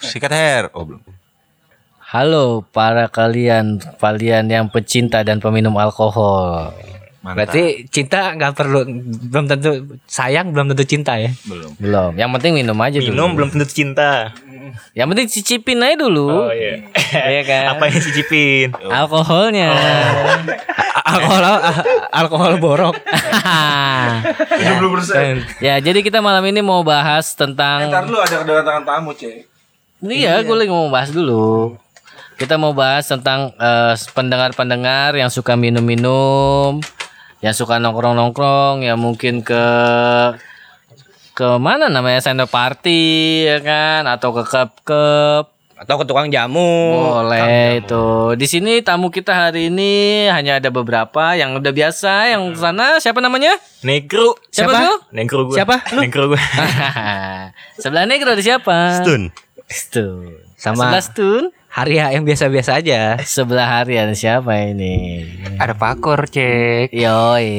Sikat hair. Oh belum. Halo para kalian, kalian yang pecinta dan peminum alkohol. Mantap. Berarti cinta nggak perlu belum tentu sayang belum tentu cinta ya. belum. Belum. Yang penting minum aja dulu. Minum belum tentu cinta. Yang penting cicipin aja dulu. Oh iya. Iya kan? Apa yang cicipin? Alkoholnya. alkohol alkohol borok. ya, jadi kita malam ini mau bahas tentang Ntar lu ada kedatangan tamu, Cek. Iya, gue lagi mau bahas dulu. Kita mau bahas tentang eh, pendengar-pendengar yang suka minum-minum, yang suka nongkrong-nongkrong, yang mungkin ke ke mana namanya sender party ya kan atau ke cup-cup Atau ke tukang jamu. boleh itu di sini tamu kita hari ini hanya ada beberapa yang udah biasa yang sana siapa namanya Negro. siapa, Siapa? tuh Negro gue. Siapa? Negro gue. sebelahnya kita ada siapa Stun. Stun Sama- sebelah Stun Haria yang biasa-biasa aja. sebelah harian siapa ini Ada pakor cek. Yoi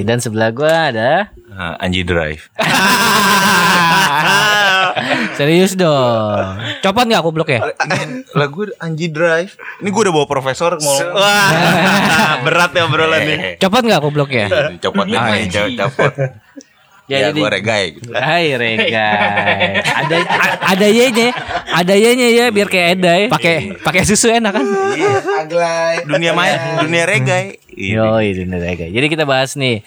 Dan sebelah gua ada Ah, Anji Drive. Serius dong Copot nggak aku blok ya? Lah gue Anji Drive. Ini gue udah bawa profesor mau Wah, berat ya obrolan nih. Copot nggak aku blok ya? copot deh, main, co- copot. Ya, Ya, jadi gue regai gitu. Hai Regai Ada ada Y-nya Ada Y-nya ya biar kayak Edai Pakai pakai susu enak kan? Aglay. Dunia main, dunia regai. Yoi ini Regai Jadi kita bahas nih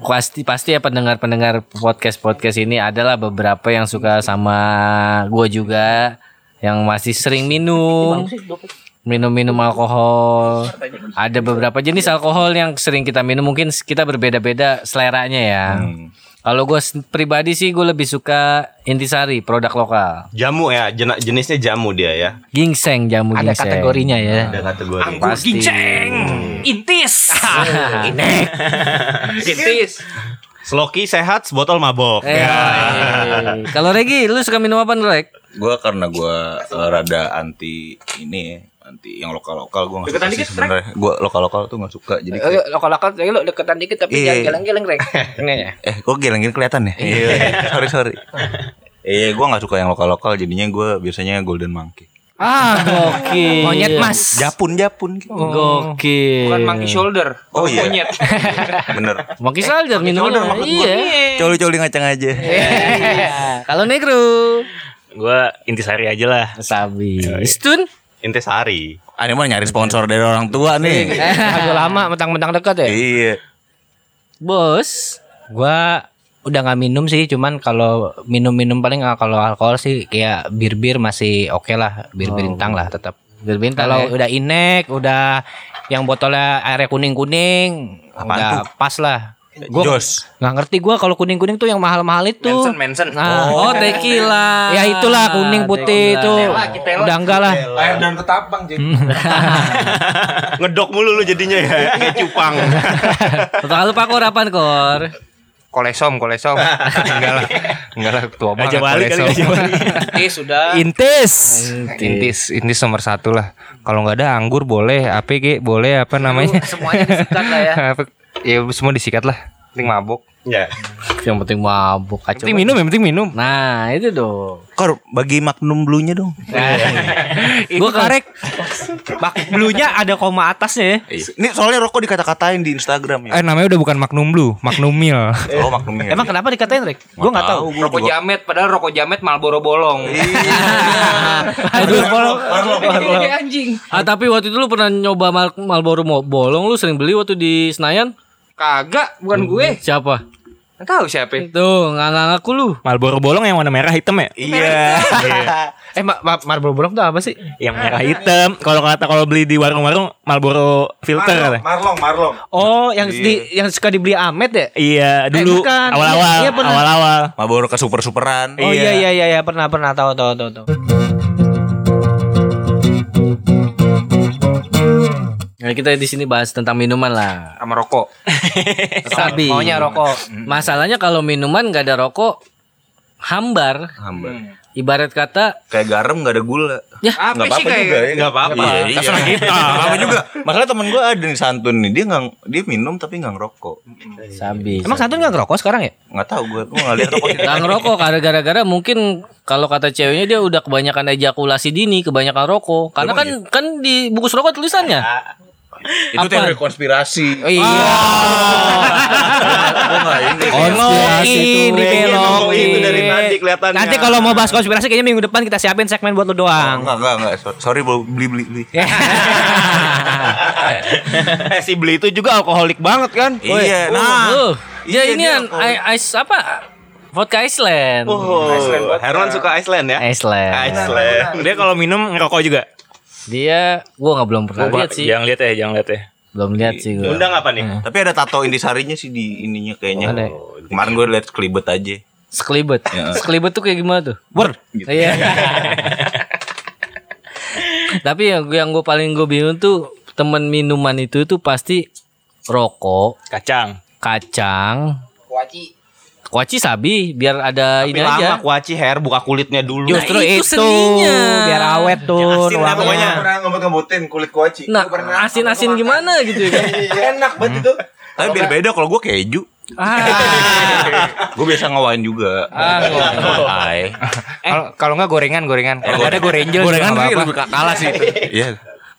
Pasti pasti ya pendengar-pendengar podcast-podcast ini adalah beberapa yang suka sama gua juga yang masih sering minum minum-minum alkohol. Ada beberapa jenis alkohol yang sering kita minum mungkin kita berbeda-beda seleranya ya. Hmm. Kalau gue pribadi sih gue lebih suka intisari produk lokal. Jamu ya, jen- jenisnya jamu dia ya. Gingseng jamu Ada gingseng. kategorinya ya. Ada kategori. Pasti. Intis. Inek. Intis. Sloki sehat, sebotol mabok. Eh, Kalau Regi, lu suka minum apa Rek? Gue karena gue eh, rada anti ini ya, anti yang lokal lokal gue nggak suka sih sebenarnya. Gue lokal lokal tuh nggak suka. Jadi kayak, Lokal-lokal lagi lo deketan dikit tapi Iya. jangan geleng-geleng rek. Ini ya. eh kok geleng-geleng kelihatan ya? Iya. sorry sorry. Eh gue nggak suka yang lokal lokal. Jadinya gue biasanya Golden Monkey. Ah, gokil. Monyet mas. Japun Japun gitu. Gokil. Bukan monkey shoulder. Oh iya. Monyet. Bener. Monkey shoulder minumnya. Iya. Coli-coli ngacang aja. Kalau negro. Gue intisari aja lah. Sabi. Stun. Intisari. Ah, ini mah nyari sponsor dari orang tua nih. Agak lama mentang-mentang dekat ya. iya. Bos. Gua udah nggak minum sih, cuman kalau minum-minum paling ah, kalau alkohol sih kayak bir-bir masih oke lah, bir bintang lah tetap. Bir bintang Kalau ya. udah inek, udah yang botolnya airnya kuning-kuning, udah tuh? pas lah. Gua Jos. nggak ngerti gua kalau kuning-kuning tuh yang mahal-mahal itu. Manson, Manson. Nah, Oh, tequila. ya itulah kuning putih Tequila. itu. Udah enggak lah. Air dan ketapang, Cek. Ngedok mulu lu jadinya ya, kayak cupang. Kalau pakor apaan kor? Kolesom, kolesom. enggak lah. Enggak lah tua Gajah banget balik kali kolesom. gajah balik. Intis sudah. Intis. Intis, intis nomor satu lah. Kalau nggak ada anggur boleh, APG boleh apa namanya? Semuanya disikat lah ya. Ya semua disikat lah. Penting mabuk. Ya. Yang penting mabuk kacau. Penting minum, yang penting minum. Nah, itu dong. Kor, bagi Magnum Blue-nya dong. Gua karek. Bak bluenya ada koma atasnya ya. Ini soalnya rokok dikata-katain di Instagram ya. Eh namanya udah bukan Magnum Blue, Magnum Mil. Oh, Magnum ya. Emang kenapa dikatain Rek? Gua nggak tahu. gua rokok jamet, padahal rokok jamet Marlboro bolong. Aduh, anjing. Ah, tapi waktu itu lu pernah nyoba Mal Marlboro mo- bolong lu sering beli waktu di Senayan? Kagak, bukan gue. Siapa? Nggak tahu siapa. Tuh, nggak ngaku lu. Marlboro bolong yang warna merah hitam ya? Iya. Eh, ma ma Marlboro Bolong tuh apa sih? Yang merah hitam. Kalau kata kalau beli di warung-warung Marlboro filter kata. Marlong, Marlong. Oh, yang di yang suka dibeli Amet ya? Iya, dulu bukan. awal-awal. Iya, iya, pernah. awal-awal. Marlboro ke super-superan. Oh iya iya iya iya pernah pernah tahu tahu tahu tahu. Nah, kita di sini bahas tentang minuman lah. Sama rokok. Sabi. Maunya rokok. Masalahnya kalau minuman nggak ada rokok, hambar. Hambar. Ibarat kata Kayak garam nggak ada gula. ya Nggak apa-apa juga ya. Nggak apa-apa. Iya, iya. Terserah kita. Nggak apa juga. Masalah temen gue ada nih santun nih. Dia nggak dia minum tapi nggak ngerokok. sabi. Emang santun nggak ngerokok sekarang ya? Nggak tahu gue. Gue nggak lihat rokok. Gak ngerokok karena gara-gara mungkin kalau kata ceweknya dia udah kebanyakan ejakulasi dini, kebanyakan rokok. Karena kan kan di bungkus rokok tulisannya. Itu Apa? teori konspirasi. Oh, iya. Gue nggak ini. Konspirasi itu dibelokin. Itu dari tadi kelihatannya. Nanti kalau mau bahas konspirasi kayaknya minggu depan kita siapin segmen buat lu doang. Enggak, enggak, enggak. So- Sorry, beli beli beli. beli. eh si beli itu juga alkoholik banget kan? Iya, Oh, nah. oh. Iya, ya ini i- ice apa? Vodka Iceland. Oh, Herman suka Iceland ya? Iceland. Iceland. Dia kalau minum ngerokok juga. Dia gua nggak belum pernah lihat sih. Jangan lihat ya, jangan lihat ya. Belum lihat sih gua. Undang apa nih? Tapi ada tato intisarinya sih di ininya kayaknya. Kemarin gue liat kelibet aja. Sekelibet. Ya. Sekelibet tuh kayak gimana tuh? Ber. Iya. Tapi yang yang gue paling gue bingung tuh temen minuman itu tuh pasti rokok, Kacang. kacang, Kuaci. Kuaci sabi biar ada Tapi ini lama aja. kuaci hair buka kulitnya dulu. Justru Nah, itu itu, seninya. biar awet tuh Asin lah pokoknya. pernah ngebut-ngebutin kulit kuaci. Nah, asin-asin gimana gitu ya kan? Enak banget itu. Tapi beda-beda kalau gue keju. Ah, gue biasa ngewain juga. Ah, Hai. Kalau kalau nggak gorengan gorengan. Kalau nggak ada Gorengan apa-apa. lebih kalah sih itu. Iya.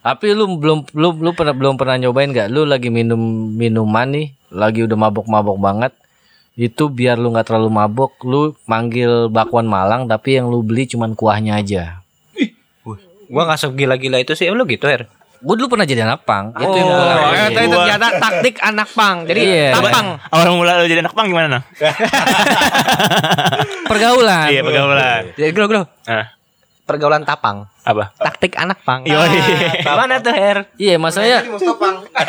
tapi lu belum lu lu pernah belum pernah nyobain nggak? Lu lagi minum minuman nih, lagi udah mabok-mabok banget. Itu biar lu nggak terlalu mabok, lu manggil bakwan Malang tapi yang lu beli cuman kuahnya aja. Gua nggak segila-gila itu sih. Lu gitu, Her? Gue dulu pernah jadi anak pang. Itu yang Oh, gua lakuin. eh, itu ternyata taktik anak pang. Jadi Iya. tampang. Awal mula lu jadi anak pang gimana, Nang? pergaulan. Iya, pergaulan. Jadi glo. Ah, Pergaulan tapang. apa? Taktik anak pang. Ah, Gimana tuh, Her? Iya, Mustopang.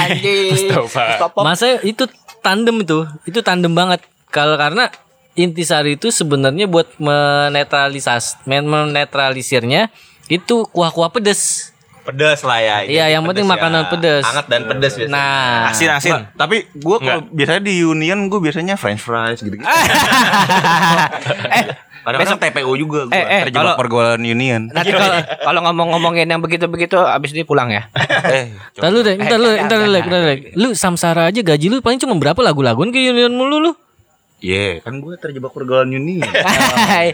Anjing. Stop. masa itu tandem itu. Itu tandem banget. Kalau karena intisari itu sebenarnya buat menetralisas men- menetralisirnya itu kuah-kuah pedes. Pedas lah ya. Iya, yang penting makanan pedas. Hangat dan pedas biasanya. Nah, Asin, asin. Nggak, tapi gue kalau biasanya di Union gue biasanya French fries gitu. -gitu. eh, Kadang-kadang TPU juga gue Eh, eh, terjebak pergaulan Union. nanti kalau kalau ngomong-ngomongin yang begitu-begitu abis ini pulang ya. eh, Ntar lu deh, ntar lu, ntar lu, ntar lu, lu samsara aja gaji lu paling cuma berapa lagu-laguan ke Union mulu lu? Iya, kan gue terjebak pergaulan Union.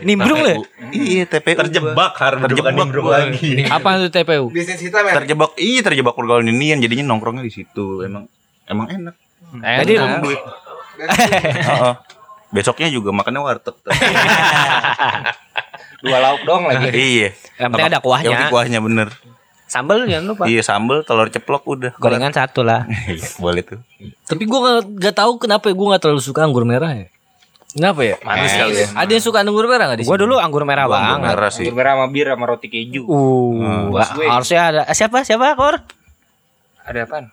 Nimbrung lu. Iya, TPU. Terjebak harus bukan Terjebak nimbrung gua. lagi. Apa itu TPU? Bisnis hitam ya. Terjebak, iya terjebak pergaulan Union. Jadinya nongkrongnya di situ. Emang emang enak. Jadi Untung duit. Heeh. Besoknya juga makannya warteg. dua lauk dong lagi. iya. Yang penting ada kuahnya. Yang penting kuahnya bener. Sambal jangan lupa. Iya sambel, telur ceplok udah. Gorengan satu lah. Iya, boleh tuh. Tapi gua nggak nggak tahu kenapa gue nggak terlalu suka anggur merah ya. Kenapa ya? Manis kali ya. Ada yang suka anggur merah nggak di Gua sini? dulu anggur merah Gua anggur banget. merah sih. Anggur merah sama bir sama roti keju. Uh, harusnya ada eh, siapa siapa Kor? Ada apaan?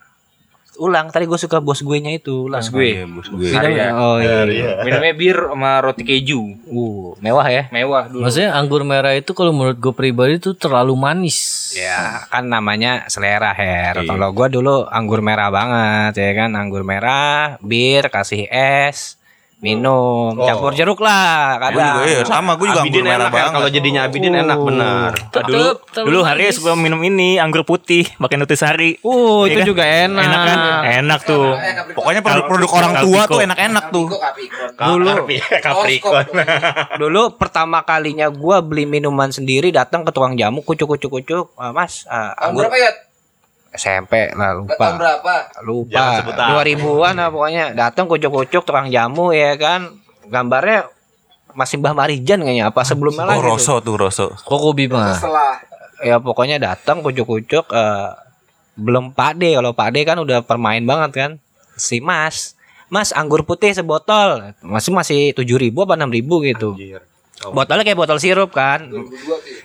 Ulang tadi gue suka bos gue nya itu ulang. Bos gue. Iya, bos gue. Arya. Oh iya. Minumnya bir sama roti keju. Uh, mewah ya. Mewah dulu. Maksudnya anggur merah itu kalau menurut gue pribadi itu terlalu manis. Ya, kan namanya selera Iya. Her. Kalau gua dulu anggur merah banget ya kan, anggur merah, bir, kasih es, minum, campur jeruk lah Gue juga iya sama, gue juga anggur Abidin merah enak kan? banget. Kalau jadinya Abidin enak benar. Tetep Dulu dulu hari manis. suka minum ini anggur putih pakai nutrisari. Uh, itu Iya kan? juga enak. Enak kan? Enak tuh. Pokoknya produk-produk orang tua tuh enak-enak tuh. Dulu Capricorn. dulu pertama kalinya gua beli minuman sendiri datang ke tukang jamu kucuk kucuk kucuk mas ah, anggur berapa ya? SMP lah Tahun lupa. Berapa? lupa tahun. 2000-an lah pokoknya. Datang kucuk tukang jamu ya kan. Gambarnya masih Mbah Marijan kayaknya apa sebelumnya Oh, lagi tuh. Rosso tuh, Rosso. Koko Bima. Setelah. Ya pokoknya datang kucuk-kucuk eh, belum Pakde kalau Pakde kan udah permain banget kan. Si Mas. Mas anggur putih sebotol. Masih masih tujuh ribu apa enam ribu gitu botolnya kayak botol sirup kan.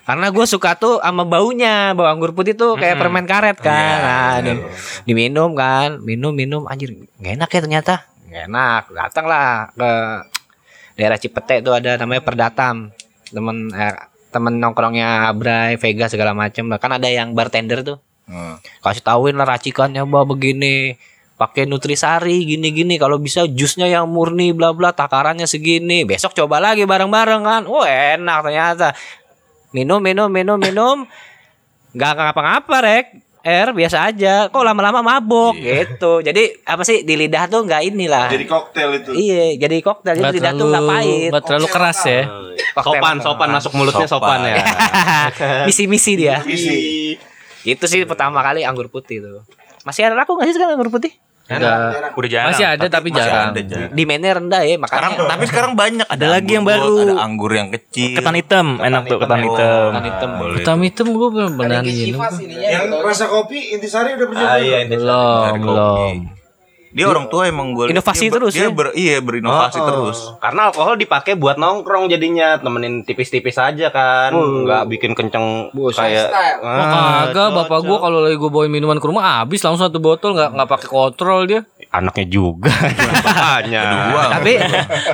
Karena gue suka tuh sama baunya. Bau anggur putih tuh kayak permen karet kan. Nah, di- diminum kan. Minum minum. Anjir nggak enak ya ternyata. Nggak enak. Datang lah ke daerah Cipete tuh ada namanya Perdatam. Temen eh, temen nongkrongnya Abray Vega segala macem lah. Kan ada yang bartender tuh. Kasih tauin lah racikannya bah begini pakai nutrisari gini-gini. Kalau bisa jusnya yang murni bla bla takarannya segini. Besok coba lagi bareng-bareng kan. Oh enak ternyata. Minum minum minum minum. Nggak ngapa-ngapa rek. R biasa aja. Kok lama-lama mabok? Gitu. Jadi apa sih di lidah tuh nggak inilah. Jadi koktail itu. iya jadi koktail jadi Nggak lidah tuh nggak pahit. nggak terlalu keras ya. Koktail Sopan, sopan masuk mulutnya sopan, ya. misi-misi dia. Misi. itu sih pertama kali anggur putih tuh. Masih ada laku nggak sih sekarang anggur putih Udah. Udah jarang. Masih ada tapi Masih jarang. ada, Jan. demandnya rendah ya makanya Sekarang tapi sekarang banyak Ada lagi yang baru. Ada anggur yang kecil. Ketan hitam, enak tuh ketan hitam. Ketan hitam. Boleh. Hitam hitam gue belum pernah minum. Yang rasa kopi intisari udah pernah. Ah, iya, ini. Belum, belum. Dia orang tua emang gue Inovasi terus dia ya? ber- iya berinovasi Oh, terus. Karena alkohol dipakai buat nongkrong jadinya temenin tipis-tipis aja kan, nggak bikin kenceng kayak. Oh, Ah, kagak, bapak gua kalau lagi gua bawain minuman ke rumah habis langsung satu botol nggak nggak pakai kontrol dia. anaknya juga. Gua. Tapi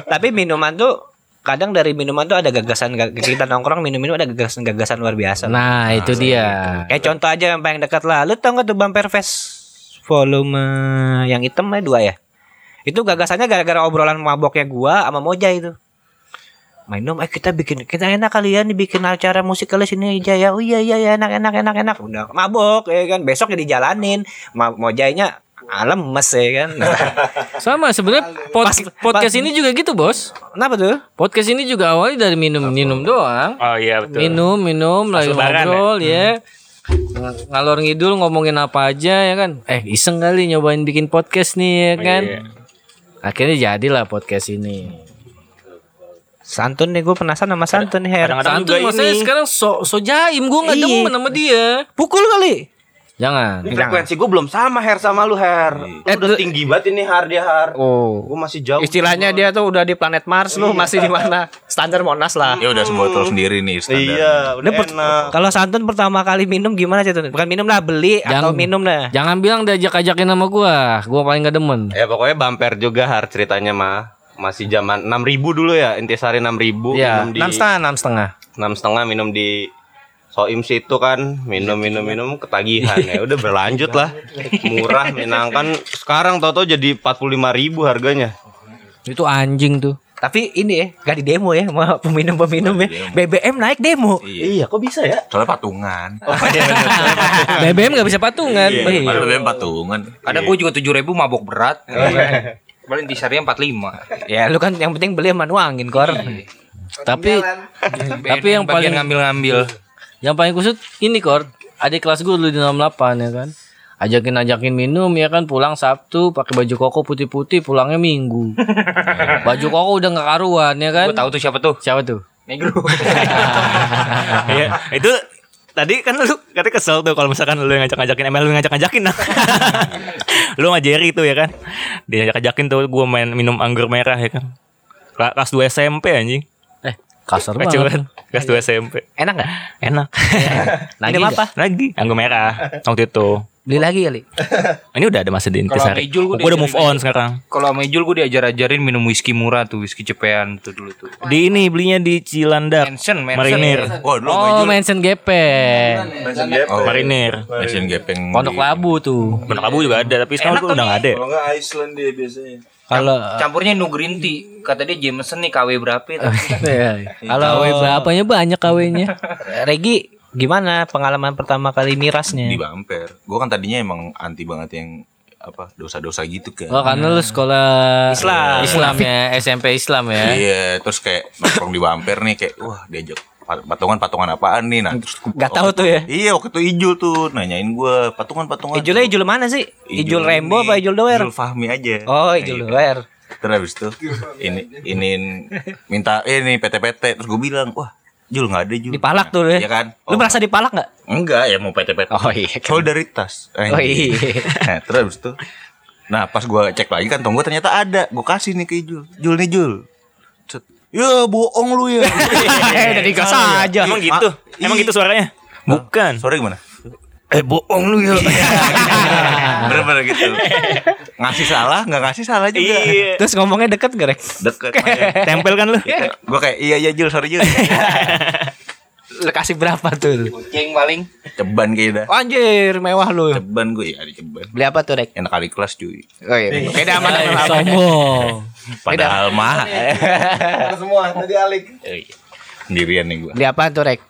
tapi minuman tuh kadang dari minuman tuh ada gagasan kita nongkrong minum-minum ada gagasan-gagasan luar biasa. Nah, itu dia. kayak contoh aja yang paling dekat lah. Lu tau gak tuh bumper fest volume yang hitam ya dua ya? Itu gagasannya gara-gara obrolan maboknya gua sama Moja itu. Minum eh kita bikin kita enak kalian dibikin acara musik kali sini aja ya oh iya iya iya enak enak enak enak. Udah mabok ya kan? Besok ya dijalanin Ma Mojanya alam mes ya kan? Sama sebenarnya pod- podcast ini juga gitu, Bos. kenapa tuh? Podcast ini juga awalnya dari minum-minum doang. Oh iya betul. Minum, minum, lagi lebaran ngobrol ya. Ng- Ngalor ngidul ngomongin apa aja ya kan. Eh, iseng kali nyobain bikin podcast nih ya kan. iya. Akhirnya jadilah podcast ini. Santun nih gue penasaran sama Santun nih Her. Kadang-kadang Santun maksudnya ini. sekarang so, so jaim gue nggak Iya. demen sama dia. Pukul kali. Jangan. Ini frekuensi gue belum sama Her sama lu Her. Lu udah tinggi banget ini Har dia Har. Oh. Gue masih jauh. Istilahnya dia tuh udah di planet Mars lu masih di mana? Standar Monas lah. Ya udah sebotol sendiri nih standar. Iya, udah enak. Kalau Santun pertama kali minum gimana sih? Bukan minum lah, beli atau Jangan- minum lah. Jangan bilang diajak-ajakin sama gua. Gua paling gak demen. Ya pokoknya bumper juga Har ceritanya mah. Masih zaman 6000 dulu ya, intisari 6000 Iya, minum di enam setengah, enam setengah. enam setengah minum di Soim situ kan minum minum minum ketagihan ya udah berlanjut lah murah menangkan sekarang tau-tau jadi 45.000 ribu harganya Itu anjing tuh. Tapi ini ya, gak di demo ya sama peminum-peminum ya. BBM naik demo. Iya. iya kok bisa ya Soalnya patungan. BBM gak bisa patungan. Iya, padahal BBM patungan. Kadang gue juga tujuh ribu mabok berat. Paling disarinya empat lima. Ya lu kan yang penting beli sama nuangin kor. Tapi tapi yang paling ngambil-ngambil. Yang paling kusut ini kor. Adik kelas gue dulu di 68 ya kan. Ajakin ajakin minum ya kan pulang Sabtu pakai baju koko putih-putih pulangnya Minggu. baju koko udah nggak karuan ya kan. Gue tahu tuh siapa tuh. Siapa tuh? Negro. Iya, itu tadi kan lu katanya kesel tuh kalau misalkan lu yang ngajak-ngajakin ML lu ngajak-ngajakin nah. lu sama Jerry tuh ya kan. Dia ngajak-ngajakin tuh gua main minum anggur merah ya kan. Kela- Kelas 2 SMP anjing. Kasar banget. kan. Kelas 2 SMP. Enak gak? Enak. Lagi apa? Lagi anggur merah waktu itu. Beli lagi kali. Ini udah ada masa di Intisari. Mejul gua Gua udah move on sekarang. Kalau sama Ijul gue diajar-ajarin minum whisky murah tuh, whisky cepean tuh dulu tuh. Di ini belinya di Cilandak. Mansion, mansion. Marinir. Wah, dulu Oh, mention gepeng. Oh, Marinir. Asian Gepeng. Pondok Labu tuh. Pondok Labu juga ada, tapi sekarang udah nggak ada. Kalau enggak Iceland dia biasanya. Kalau Campurnya no green tea. Kata dia Jameson nih KW berapa ya? Iya. Kalau KW berapanya banyak KW-nya. Regi gimana pengalaman pertama kali mirasnya? di bumper. Gue kan tadinya emang anti banget yang apa dosa-dosa gitu kan. Oh, karena lu sekolah Islam. Islam ya, SMP Islam ya. Iya, terus kayak nongkrong di bumper nih kayak wah diajak patungan-patungan apaan nih. Nah, terus Gak tahu tuh ya. Iya, waktu itu Ijul tuh nanyain gue patungan-patungan. Ijulnya ijul mana sih? Ijul Rainbow ini, apa ijul doer? Ijul Fahmi aja. Oh, Nah, ijul gitu. doer. Terus habis itu ini ini minta eh ini PT-PT terus gue bilang, "Wah, Jul nggak ada Jul." Dipalak tuh ya. Iya kan? Lu merasa dipalak gak? Enggak, ya mau PT-PT. Oh iya. Solidaritas. Eh, Oh iya. nah, terus itu Nah pas gua cek lagi kan gue ternyata ada Gue kasih nih ke Jul Jul nih Jul Cet. Ya bohong lu ya Udah digas aja. Emang gitu? Emang gitu suaranya? Bukan. Suara gimana? Eh bohong lu ya. Bener-bener gitu Ngasih salah Gak ngasih salah juga Iya. Terus ngomongnya deket gak, Rek? Deket Tempel kan lu? Gue kayak iya iya Jul sorry Jul Lu kasih berapa tuh? Kucing paling. Ceban kayaknya dah. Anjir, mewah lu. Ceban gue ya, ada ceban. Beli apa tuh, Rek? Enak kali kelas cuy. Oh iya. Beda sama Eh, apa? sombong. Padahal mah semua tadi alik. sendirian nih gue. Beli apa tuh, Rek?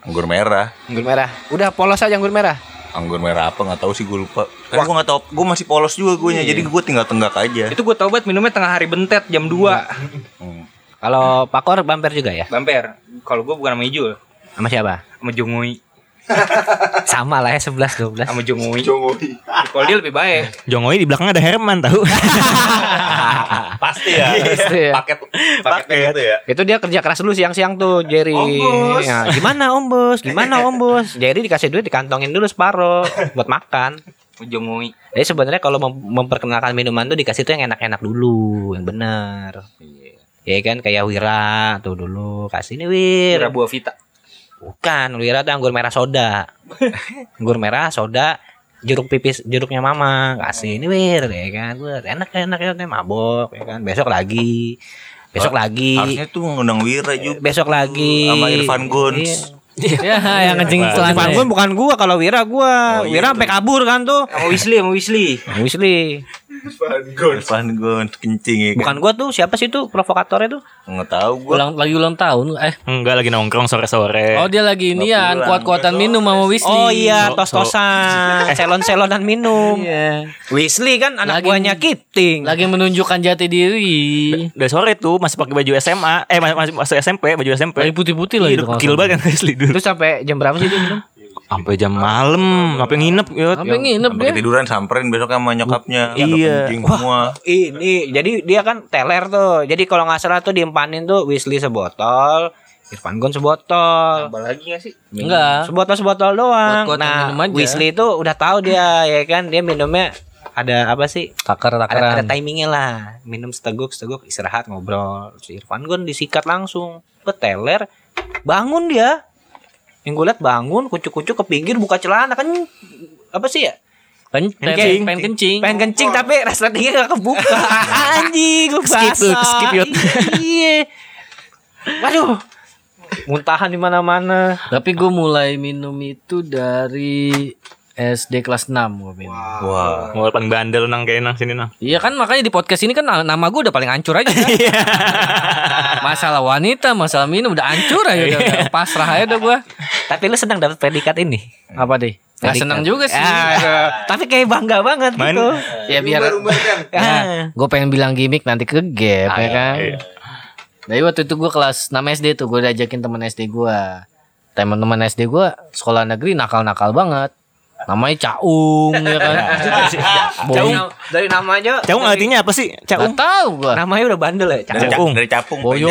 Anggur merah. Anggur merah. Udah polos aja anggur merah. Anggur merah apa nggak tahu sih gue lupa. Kan gue nggak tahu. Gue masih polos juga gue nya. Jadi gue tinggal tenggak aja. Itu gue tau banget minumnya tengah hari bentet jam 2 Hmm. Kalau Pakor bumper juga ya? Bamper. Kalau gue bukan sama Ijul, Sama siapa? sama Jongui, Sama lah ya 11 12. sama Jongui. Jongohi. Kalau dia lebih baik. Jongoy di belakang ada Herman tahu. Pasti ya. Pasti ya. Paket paketnya gitu ya. Itu dia kerja keras dulu siang-siang tuh Jerry. Ya, gimana Om Bos? Gimana Om Bos? Jerry dikasih duit dikantongin dulu separuh buat makan. Jongui. Jadi sebenarnya kalau mem- memperkenalkan minuman tuh dikasih tuh yang enak-enak dulu, yang benar. Iya kan kayak Wira tuh dulu kasih nih Wir. Kira buah vita. Bukan, Wira tuh anggur merah soda. anggur merah soda jeruk pipis jeruknya mama kasih ini wir ya kan buat enak enak ya mabok ya kan besok lagi besok lagi Harusnya tuh ngundang Wira juga. besok lagi Sama Irfan Guns. Iya. ya, yang Irfan celana. Gun bukan gua kalau Wira gua. Oh, iya, Wira sampai kabur kan tuh. Sama Weasley, sama Weasley. Wisli. Irfan Guns kencing ya kan. Bukan gua tuh siapa sih tuh provokatornya tuh? Nggak tahu gue. Ulang, lagi ulang tahun eh Enggak lagi nongkrong sore-sore. oh dia lagi ini ya kuat-kuatan minum sama Wisli Oh iya, Oh, tos-tosan, selon-selonan minum. Iya. Wisli kan anak Lagi- buahnya Kiting. lagi menunjukkan jati diri Udah sore tuh masih pakai baju SMA. Eh masih masih masuk SMP, baju SMP. lagi putih-putih lagi Iya, Gokil nggak banget kan Wesley dulu. Terus sampai jam berapa sih dia minum? Sampai jam malam, sampai nginep ya. sampai nginep Sampai dia ketiduran samperin besok sama nyokapnya. Iya. Kencing semua. Ini jadi dia kan teler tuh. Jadi kalau nggak salah tuh diempanin tuh Wisli sebotol, Irfan Gun sebotol. Tambah lagi gak sih? enggak Sebotol sebotol doang. Kuat-kuatan nah. Wisli itu udah tahu dia ya kan dia minumnya ada apa sih? takar Ada, ada timingnya lah. Minum seteguk seteguk istirahat ngobrol. Si Irfan Gun disikat langsung. Peteler bangun dia. Yang gue liat bangun kucuk-kucuk ke pinggir buka celana kan apa sih ya? Pen- Kencing. pengen kencing Pengen kencing tapi resletingnya gak kebuka. Anjing gue Skip tuh, skip, Yot. Iya. Waduh. Muntahan di mana-mana. tapi gue mulai minum itu dari SD kelas 6 gue minum Wah. Mau paling bandel nang kayak nang sini nang. Iya kan makanya di podcast ini kan nama gue udah paling hancur aja kan? Masalah wanita, masalah minum udah hancur aja udah, udah pasrah aja udah gue Tapi lu senang dapat predikat ini? Apa deh? Gak Predikat. senang juga sih Ah, tapi kayak bangga banget Main- gitu. Ya biar Ah. Gue pengen bilang gimmick nanti ke gap ya kan iya. Jadi waktu itu gue kelas 6 SD tuh Gue diajakin temen SD gue Teman-teman SD gue sekolah negeri nakal-nakal banget Namanya Caung ya kan Dari, dari namanya Caung artinya apa sih? Gak Caung. tau gue namanya udah bandel ya. Dari, Capung. dari capung. Boyor,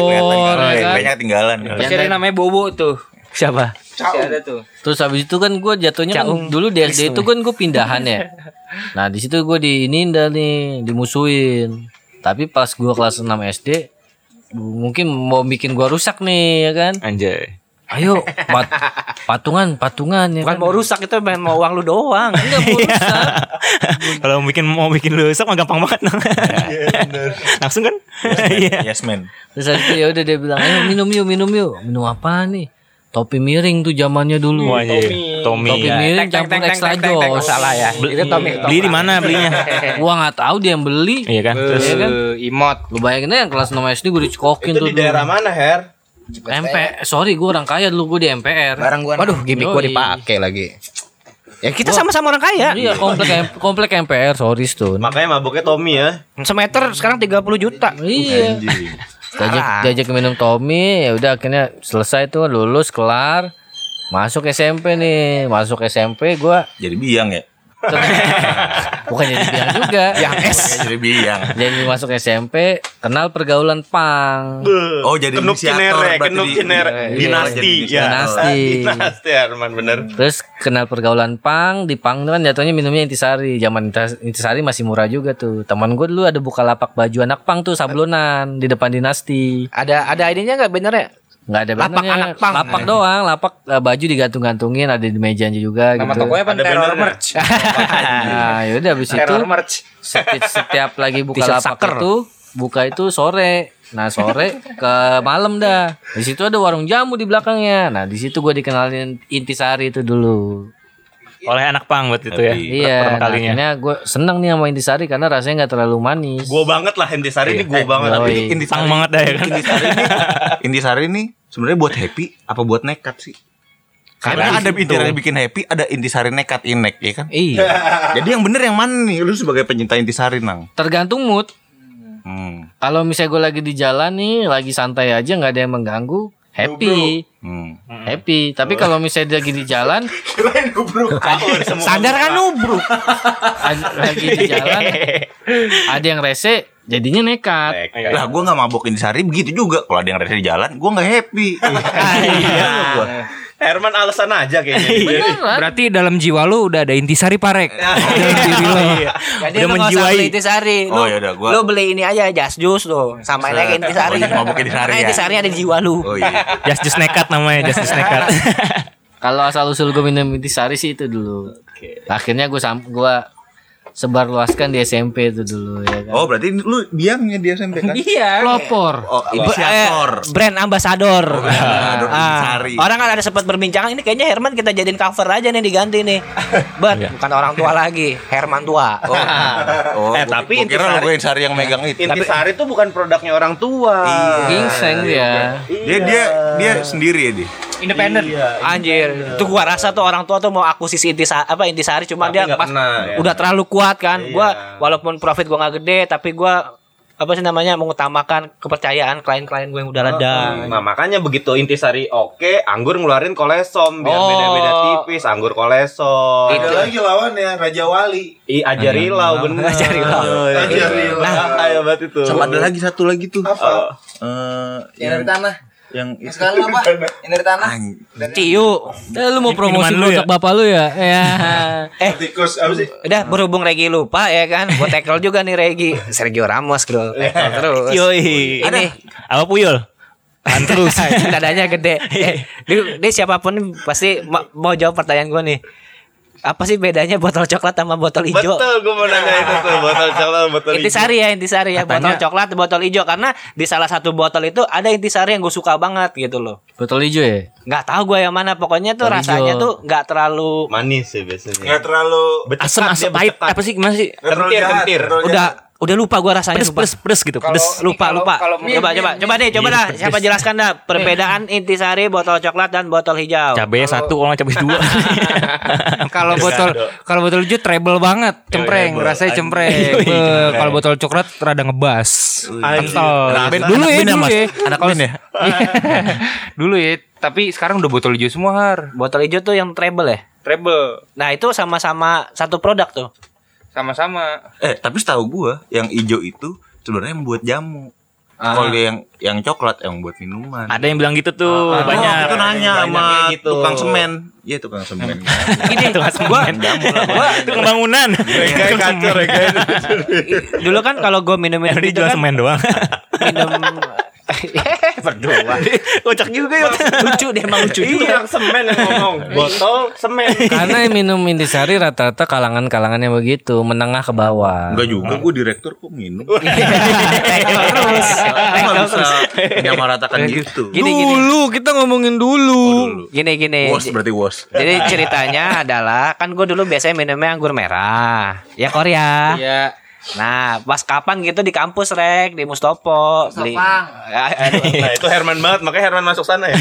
banyak kelihatan. ya kan? Banyak. Yang Masih ada dari- namanya Bobo tuh. Siapa? Ada tuh. Terus habis itu kan gue jatuhnya kan Caung. dulu di SD itu kan gue pindahan ya. Nah di situ gue di ini dah nih dimusuhin. Tapi pas gue kelas 6 SD mungkin mau bikin gue rusak nih ya kan. Anjay. Ayo pat- patungan patungan ya Bukan kan. mau rusak itu main mau uang lu doang. Enggak mau rusak. Kalau bikin mau bikin lu rusak mah gampang banget nang. Langsung kan? Iya. Yes man. Terus habis itu ya udah dia bilang ayo minum yuk minum yuk. Minum apa nih? Topi miring tuh zamannya dulu. Wah, iya. Tommy. Topi ya. miring campur extra jos. Salah ya. Beli, Itu Tommy. beli di mana belinya? Gua nggak tahu dia yang beli. Iya kan? Terus Iya kan? Eh, Imot. Lu bayangin aja yang kelas 6 SD gue dicekokin Itu tuh di dulu. daerah mana, Her? MP, sorry gue orang kaya dulu gue di MPR. Barang gua. Waduh, gimmick gua Yoi. dipakai lagi. Ya kita sama-sama orang kaya. Iya komplek M- komplek MPR, sorry Stun. Makanya maboknya Tommy ya. Semeter sekarang 30 juta. Iya. Diajak, diajak minum Tommy, ya udah akhirnya selesai tuh lulus kelar. Masuk SMP nih, masuk SMP gue Jadi biang ya. bukan jadi biang juga. Yang S. Jadi biang. Jadi masuk SMP, kenal pergaulan pang. Oh jadi Kenuk berarti Kenuk di- Cinere. Iya, Dinasti ya. dinasti. Dinasti Arman bener. Terus kenal pergaulan pang, di pang itu kan jatuhnya minumnya intisari. Zaman intis- intisari masih murah juga tuh. Teman gue dulu ada buka lapak baju anak pang tuh sablonan di depan dinasti. Ada ada ininya enggak bener ya? Nggak ada Lapak bannernya. anak pang. Lapak doang, lapak eh, baju digantung-gantungin ada di mejanya juga Nama gitu. tokonya apa? Ada Terror. Merch. Nah, yaudah habis itu Terror Merch. setiap, setiap lagi buka lapak saker. itu buka itu sore. Nah sore ke malam dah. Di situ ada warung jamu di belakangnya. Nah di situ gue dikenalin Intisari itu dulu. Oleh anak pang buat itu ya. Iya. Pertama Nah, kalinya. akhirnya gue seneng nih sama Intisari karena rasanya nggak terlalu manis. Gue banget lah Intisari ini gue banget. Yoi. Tapi Intisari, Pang banget dah ya kan. Intisari ini, Intisari ini sebenarnya buat happy apa buat nekat sih? Karena ada intisari bikin happy, ada intisari nekat inek ya kan? Iya. Jadi yang bener yang mana nih? Lu sebagai pencinta intisari nang. Tergantung mood. Hmm. Kalau misalnya gue lagi di jalan nih, lagi santai aja nggak ada yang mengganggu, happy, Hmm. happy. Tapi kalau misalnya dia lagi di jalan, Sadar kan nubruk. lagi di jalan, ada yang rese, jadinya nekat. Lah gue gak mabok intisari begitu juga. Kalau ada yang rese di jalan, gue gak happy. Iya gua. Herman alasan aja kayaknya. Beneran. Berarti dalam jiwa lu udah ada intisari parek. Dalam diri lu. Jadi Udah lu menjiwai. beli intisari. Lu, Oh, yaudah, gua- lu beli ini aja jas jus tuh. Samain aja intisari. Oh, mabuk intisari ya? intisari ada di jiwa lu. Oh iya. Just just nekat namanya, just just nekat. Kalau asal usul gue minum intisari sih itu dulu. Akhirnya gue sam gua sebarluaskan di SMP itu dulu ya kan. Oh berarti lu biangnya di SMP kan? Iya. Pelopor. Oh Eh, inisiator. brand ambassador. ambassador Ah, intisari. orang kan ada sempat berbincang ini kayaknya Herman kita jadiin cover aja nih diganti nih. Bet, bukan orang tua lagi, Herman tua. Oh, oh Eh, tapi gua kira lu intisari- yang megang itu. Intisari itu bukan produknya orang tua. Gingseng dia. Dia dia dia sendiri ya dia. Independen. Anjir, itu gua rasa tuh orang tua tuh mau akuisisi intisari apa intisari cuma Tapi dia pas kena, ya. udah terlalu kuat kan. Iya. Gua walaupun profit gua nggak gede tapi gua apa sih namanya mengutamakan kepercayaan klien-klien gue yang udah reda. Nah makanya begitu intisari oke, anggur ngeluarin kolesom biar Oh. beda-beda tipis, anggur kolesom. Ada lagi lawannya Raja Wali. I ajarilau bener. Ajarilau. Ajarilau. Nah, ayo banget itu. Sama ada lagi satu lagi tuh. Apa? Eh, Yang dari tanah. Yang itu. Sekarang apa? Dari tanah. Ciu. Eh, lu mau promosi lu ya? bapak lu ya? Ya. Eh, Tikus apa sih? Udah berhubung Regi lupa ya kan, gue tackle juga nih Regi Sergio Ramos bro, tackle terus. Yoi. Ini Apa puyol? Terus. dadanya gede. Eh, dia, dia siapa pun pasti ma- mau jawab pertanyaan gue nih. Apa sih bedanya botol coklat sama botol hijau? Betul, gue mau nanya itu tuh botol coklat, botol hijau. Intisari ya, intisari ya, botol coklat, botol hijau karena di salah satu botol itu ada intisari yang gue suka banget gitu loh. Botol hijau ya? Nggak tahu gue yang mana, pokoknya tuh Botol rasanya hijau. tuh nggak terlalu Manis sih biasanya. Enggak terlalu Asam asam pahit apa sih masih Kentir, kentir. udah jahat. Udah lupa gue rasanya pedes lupa. pedes pedes gitu. Pedes. lupa Kalau- lupa kalau- coba coba coba deh coba dah siapa jelaskan dah perbedaan intisari botol coklat dan botol hijau Cabe satu, nggak cabe dua. Kalau botol kalau botol hijau treble banget, cempreng, rasanya cempreng. Beuh, Kalau botol coklat rada ngebas. Kental. Dulu ya, ya, dulu Mas? ya. Anak ya? Dulu ya, tapi sekarang udah botol hijau semua, Har. botol hijau tuh yang treble ya Treble. nah itu sama-sama satu produk tuh Sama-sama. Eh, tapi setahu gua yang hijau itu sebenarnya yang buat jamu. Kalau yang yang coklat yang buat minuman. Ada yang bilang gitu tuh, Oh, banyak. itu nanya sama gitu. tukang semen. Iya tukang semen. gini gua jamu lah. Tukang bangunan. Tukang kacau, semen. dulu kan kalau gue minum minum Yang itu kan semen doang. minum berdua Kocak juga ya. lucu dia emang lucu Iya, juga yang semen yang ngomong. Botol semen. Karena yang minum intisari rata-rata kalangan-kalangan yang begitu, menengah ke bawah. Enggak juga gua direktur kok minum. Terus menyamaratakan gitu. gini gini Dulu kita ngomongin dulu. gini gini Was berarti was. jadi ceritanya adalah kan gue dulu biasanya minumnya anggur merah ya Korea Iya. Nah, pas kapan gitu di kampus rek di Mustopo beli. Ya, aduh. Nah, itu Herman banget, makanya Herman masuk sana ya.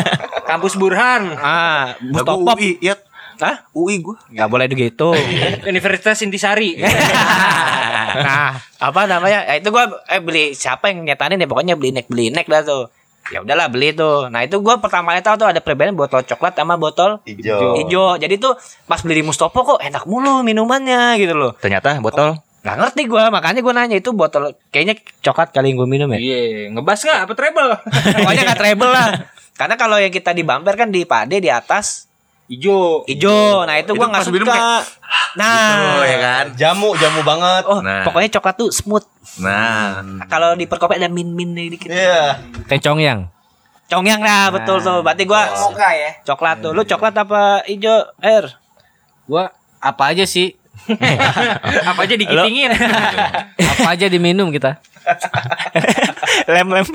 Kampus Burhan. ah, Mustopo. UI, ya. Hah? UI gua. Nggak boleh begitu. Universitas Intisari. nah, apa namanya? Ya, itu gua eh beli siapa yang nyetanin ya pokoknya beli nek beli nek dah tuh. Ya udahlah beli tuh. Nah, itu gua pertama kali tahu tuh ada perbedaan botol coklat sama botol Hijau. hijau. Jadi tuh pas beli di Mustopo kok enak mulu minumannya gitu loh. Ternyata botol. Nggak ngerti gua, makanya gua nanya itu botol kayaknya coklat kali yang gua minum ya. Iya, ngebas nggak apa treble? Pokoknya nggak treble lah. Karena kalau yang kita di bumper kan di pade di atas Ijo. hijau. Nah itu pas minum suka. Nah, Oh ya kan. Jamu, jamu banget. oh Nah. pokoknya coklat tuh smooth. Nah, Kalau di perkopi ada min min dikit. Iya. Tencong yang. Congyang nah betul tuh. Berarti gua Moka ya. coklat tuh. Lu coklat apa hijau? Air. Gua apa aja sih? Apa aja dikitingin. Apa aja diminum kita. lem lem.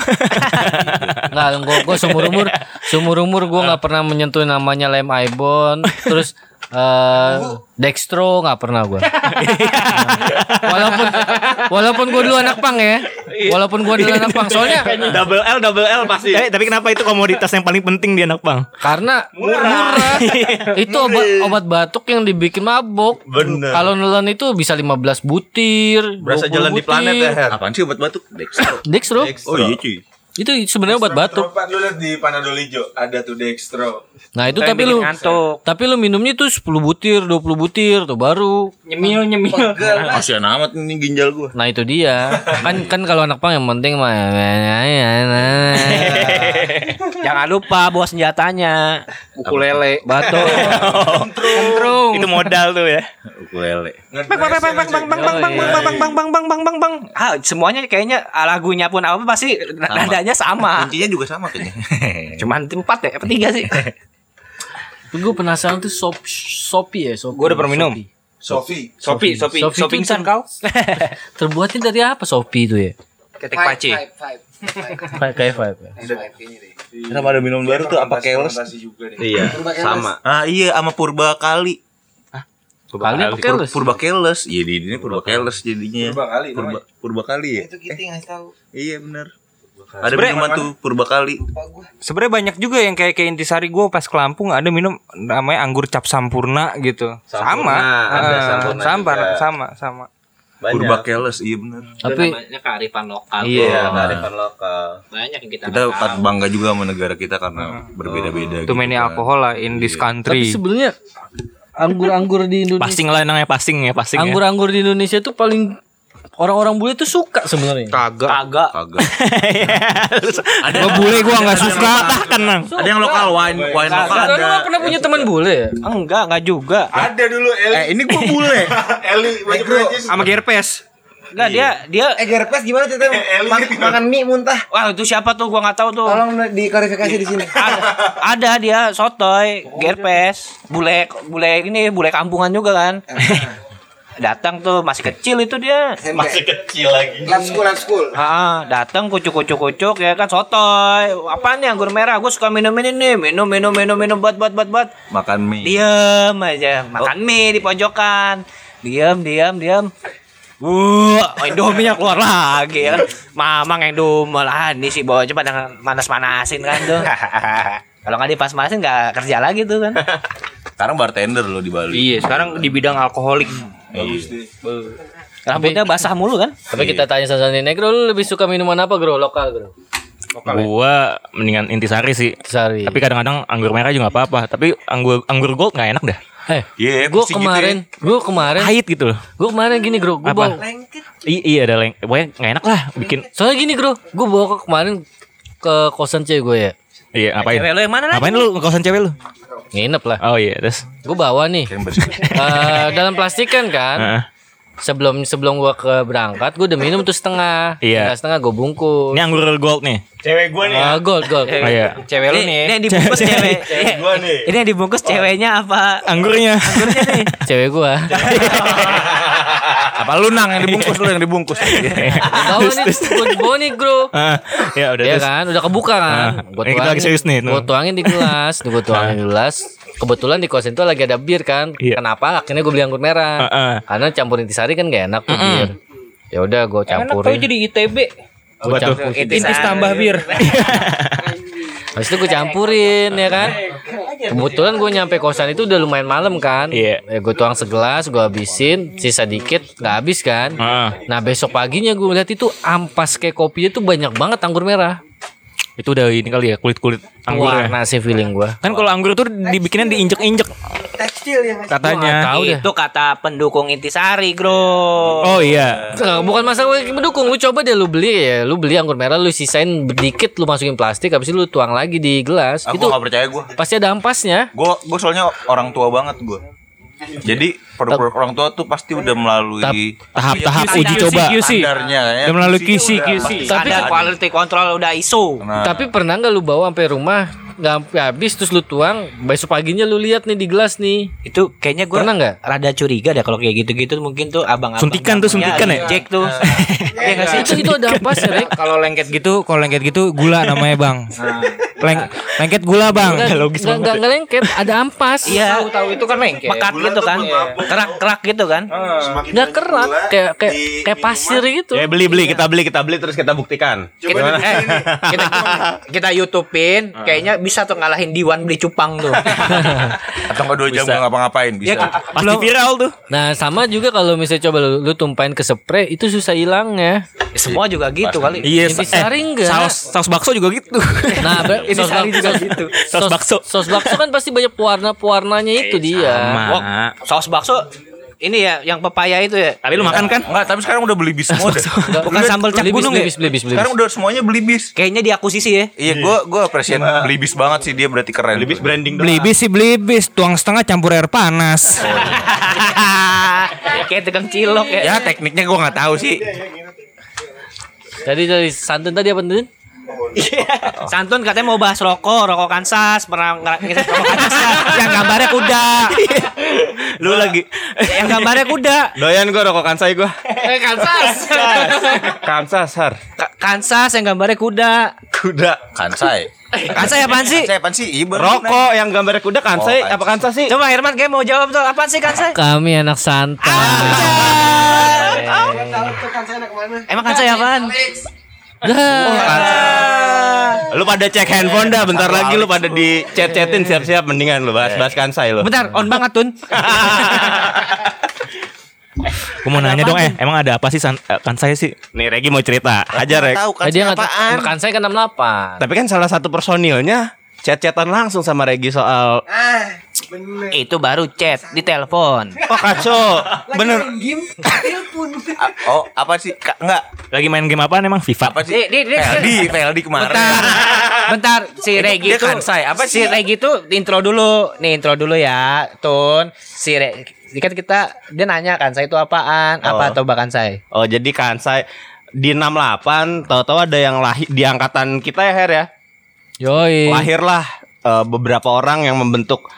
Enggak, gua gua seumur umur seumur umur gua nggak pernah menyentuh namanya lem ibon, terus eh dextro nggak pernah gua. walaupun walaupun gua dulu anak pang ya. Walaupun gua dulu anak pang, soalnya double L double L pasti. Eh, tapi kenapa itu komoditas yang paling penting di anak bang? karena murah. itu obat obat batuk yang dibikin mabok. Bener. Kalau nelen itu bisa 15 butir. Berasa 20 jalan di planet ya, butir. Her. Apaan sih obat batuk? Dextro. Dextro. Oh iya cuy. Itu sebenarnya obat batuk. Lu lihat di Panadol hijau ada tuh Dextro. Nah, itu tapi lu ngantuk. tapi lu minumnya tuh 10 butir, 20 butir tuh baru. Nyemil nyemil. Kasihan amat ini ginjal gua. Nah, itu dia. kan kan kalau anak pang yang penting mah Jangan lupa bawa senjatanya. Ukulele. Batu. Kentrung. itu modal tuh ya. Ukulele. bang bang bang bang bang bang bang bang bang bang bang bang bang bang bang bang bang ah semuanya kayaknya lagunya pun apa pasti nadanya sama Kuncinya juga sama kayaknya. cuman empat ya apa tiga sih Gue penasaran tuh sop sopi ya, sopi. Gua udah pernah minum. Sopi. Sopi, sopi, Sopi sopi pingsan kau. Terbuatnya dari apa sopi itu ya? Ketek paci. Kayak kayak five ya. Ada minum baru tuh apa keles? Iya, sama. Ah iya sama purba kali. Kali apa Pur- keles? Purba keles. Iya di ini purba keles jadinya. Purba kali Purba, purba kali ya. Itu kita ngasih tahu. Iya benar. Ada Sebenernya minuman tuh purba kali. Sebenarnya banyak juga yang kayak kayak intisari gue pas ke Lampung ada minum namanya anggur cap sampurna gitu. Sampurna, sama. ada sampurna sampar, juga. sama, sama. Purba keles iya benar. Tapi namanya kearifan lokal Iya. Iya, kearifan lokal. banyak yang kita Kita patut bangga juga sama negara kita karena berbeda-beda. Too many kan. alkohol lah in this tapi country. sebenarnya anggur-anggur di Indonesia Passing lah namanya passing ya passing ya. anggur-anggur di Indonesia tuh paling orang-orang bule tuh suka sebenarnya. Kagak. kagak Kagak. Gua bule gua nggak suka. Patahkan nang. Ada yang lokal wine, wine lokal lu ada. nggak pernah punya teman bule ya? enggak enggak juga Ada dulu Eli. Eh ini gua bule. Eli baju Prancis. Sama Gerpes. enggak dia dia Eh Gerpes gimana ceritanya? Ma- makan mie muntah. wah itu siapa tuh gua nggak tahu tuh Tolong diklarifikasi di sini. ada, ada dia sotoy gerpes bule bule ini bule kampungan juga kan datang tuh masih kecil itu dia Masih Kecil lagi. lab school, lab school. Ah, datang kucuk kucuk kucuk ya kan sotoy. Apaan nih anggur merah? Gue suka minum ini nih. Minum minum minum minum buat buat buat buat. Makan mie. Diam aja, makan mie di pojokan. Diam diam diam. Wah, oh, Indomie keluar lagi ya kan. Mamang yang domel ah, ini sih bawa coba dengan manas-manasin kan tuh. Kalau nggak dipas-manasin nggak kerja lagi tuh kan. Sekarang bartender lo di Bali. Iya, sekarang di bidang alkoholik. Rambutnya basah mulu kan. Tapi kita tanya Sasani Negro lu lebih suka minuman apa, Bro? Lokal, Bro. Gua mendingan intisari sih. Sari. Tapi kadang-kadang anggur merah juga apa-apa. Tapi anggur anggur gold nggak enak dah. eh, Iya, gue pusing gitu kemarin, gue kemarin, Pahit gitu loh. gue kemarin gini, Bro. Gue Apa? bawa, I- iya ada leng. Pokoknya nggak enak lah bikin. soalnya gini, Bro. Gue bawa ke kemarin ke kosan cewek gue ya. Iya ngapain? Cewek lo yang mana lagi? Ngapain lu ngekawasan cewek lu? Nginep lah. Oh iya terus. Gue bawa nih. Eh, dalam plastikan kan. Heeh. Sebelum sebelum gua ke berangkat, gue udah minum tuh setengah. Iya. Setengah, setengah gue bungkus. Ini anggur gold nih. Cewek gua nih. Ah, gold, gold. Oh iya. Cewek lu Ini, ini nih. yang dibungkus cewek. Gua nih. Ini yang dibungkus ceweknya apa? Anggurnya. Cewek gua. Apa lu nang yang dibungkus lu yang dibungkus. bawa nih, gue bawa nih, bro. Ah, ya udah Iya terus. kan, udah kebuka kan. Ah, ini kita lagi serius nih, Gue tuangin di gelas, gue tuangin di gelas. Kebetulan di kosan itu lagi ada bir kan. Iya. Kenapa? Akhirnya gue beli anggur merah. Karena campurin intisari kan gak enak tuh bir. Ya udah gue Enak tau campurin. jadi ITB. Gue campurin. Intis tambah bir. Habis itu gue campurin ya kan. Kebetulan gue nyampe kosan itu udah lumayan malam kan. Iya. Ya, gue tuang segelas, gue habisin, sisa dikit nggak habis kan. Heeh. Nah besok paginya gue lihat itu ampas kayak kopinya tuh banyak banget anggur merah. Itu udah ini kali ya kulit-kulit anggurnya. Warna sih feeling gue. Kan kalau anggur tuh dibikinnya diinjek-injek Tekstil yang katanya. Tahu deh. Itu kata pendukung intisari, Bro. Oh iya. Bukan masalah gue mendukung lu coba deh lu beli ya lu beli anggur merah lu sisain sedikit lu masukin plastik habis itu lu tuang lagi di gelas Aku itu gak percaya gua. pasti ada ampasnya Gua gua soalnya orang tua banget gua. Jadi produk-produk orang tua tuh pasti udah melalui Tahap-tahap QC, uji QC, coba. QC. standarnya ya. Udah melalui QC QC, Tapi Ada quality control udah ISO. Nah, tapi pernah nggak lu bawa sampai rumah nggak sampai habis terus lu tuang, besok paginya lu lihat nih di gelas nih. Itu kayaknya gue Pernah nggak? Rada curiga dah kalau kayak gitu-gitu mungkin tuh abang-abang Suntikan tuh, suntikan ya? Jack tuh. Iya nggak sih? Itu itu ada apa sih? Kalau lengket gitu, kalau lengket gitu gula namanya bang. Leng lengket gula bang. Nggak nggak nggak nggak lengket, ada ampas. Iya. Tahu itu kan lengket. Mekat gitu kan. Kerak-kerak gitu kan. Nggak kerak, kayak kayak kayak pasir gitu. Ya beli beli kita beli kita beli terus kita buktikan. Kita, eh, kita kita YouTubein kayaknya bisa tuh ngalahin Diwan beli cupang tuh. Atau enggak dua jam Bisa. gak ngapa-ngapain bisa. Ya, Pasti viral tuh. Nah sama juga kalau misalnya coba lu, lu tumpahin ke spray itu susah hilangnya. Semua juga gitu kali. Iya, Intisari enggak? saus saus bakso juga gitu. Nah, ber- Ini sos, sari bak- juga gitu. Saus bakso. Sos bakso kan pasti banyak pewarna-pewarnanya itu dia. Wah, saus bakso ini ya yang pepaya itu ya. Tapi lu makan kan? Enggak, tapi sekarang udah beli bis semua deh. Bukan sambal cap gunung beli ya. bis, beli bis, beli bis. Sekarang udah semuanya beli bis. Kayaknya diakuisisi ya. Iya, gua gua appreciate beli bis banget sih dia berarti keren. Beli bis branding Beli bis sih beli bis, tuang setengah campur air panas. Kayak tukang cilok ya. Ya tekniknya gua nggak tahu sih. Jadi dari santun tadi apa tuh? Santun katanya mau bahas rokok, rokok Kansas, pernah ngerakit rokok Kansas yang gambarnya kuda. Lu lagi yang gambarnya kuda. doyan gua rokok kansai gua. Eh Kansas. Kansas, Har. Ka- Kansas yang gambarnya kuda. Kuda. Kansai. Kansas apaan sih? Saya apaan sih? Iya, Rokok yang gambarnya kuda kansai Oh, apa kansas sih? Coba Herman kayak mau jawab tuh apaan sih Kansas? Kami anak santai. Emang Kansas apaan? Lu pada cek handphone dah bentar lagi lu pada di chat-chatin siap-siap mendingan lu bahas-bahas kansai lu. Bentar, on banget Tun. Gue mau nanya dong eh, emang ada apa sih san- eh, kan saya sih? Nih Regi mau cerita. Hajar Rek. Tahu kan Eh, dia nggak apaan? makan saya kan 68. Tapi kan salah satu personilnya chat-chatan langsung sama Regi soal Itu baru chat di telepon. Oh kacau Bener Ah, Oh, apa sih? Ka- enggak. Lagi main game apaan emang FIFA? Apa sih? Di, di, di, Veldi, Veldi kemarin. Bentar, bentar. Si Itu Regi dia tuh, Kansai, apa si sih? Regi tuh intro dulu, nih intro dulu ya, Tun. Si Re, ini kan kita dia nanya Kansai itu apaan, apa Oh. atau bahkan saya. Oh jadi kansai di 68 tahu-tahu ada yang lahir di angkatan kita ya Her ya. Yoi. Lahirlah eh, beberapa orang yang membentuk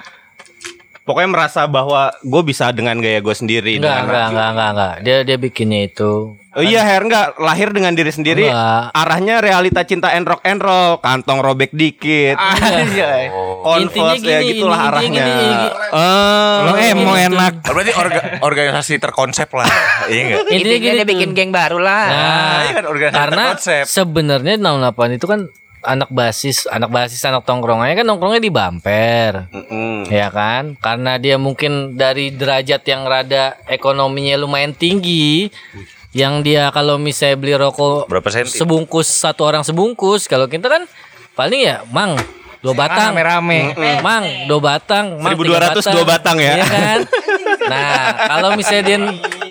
Pokoknya merasa bahwa gue bisa dengan gaya gue sendiri. Enggak, dengan- enggak, enggak, enggak, enggak. Dia dia bikinnya itu. Oh iya Her enggak lahir dengan diri sendiri. Enggak. Arahnya realita cinta and rock and roll, kantong robek dikit. Anjay. Intinya Converse ya gini, gitulah intinya arahnya. gini, gini. Eh, Lo eh mau enak. Berarti orga- organisasi terkonsep lah. Iya enggak? Intinya Intinya gini dia tuh. bikin geng baru lah. Nah, iya kan, organisasi karena sebenarnya 68 itu kan anak basis, anak basis anak tongkrongannya kan nongkrongnya di bumper. mm-mm. Ya kan? Karena dia mungkin dari derajat yang rada ekonominya lumayan tinggi yang dia kalau misalnya beli rokok Berapa senti? sebungkus satu orang sebungkus kalau kita kan paling ya mang dua batang Rame-rame. Mm, mang dua batang mang 1200 tiga dua batang ya. Iya kan nah kalau misalnya dia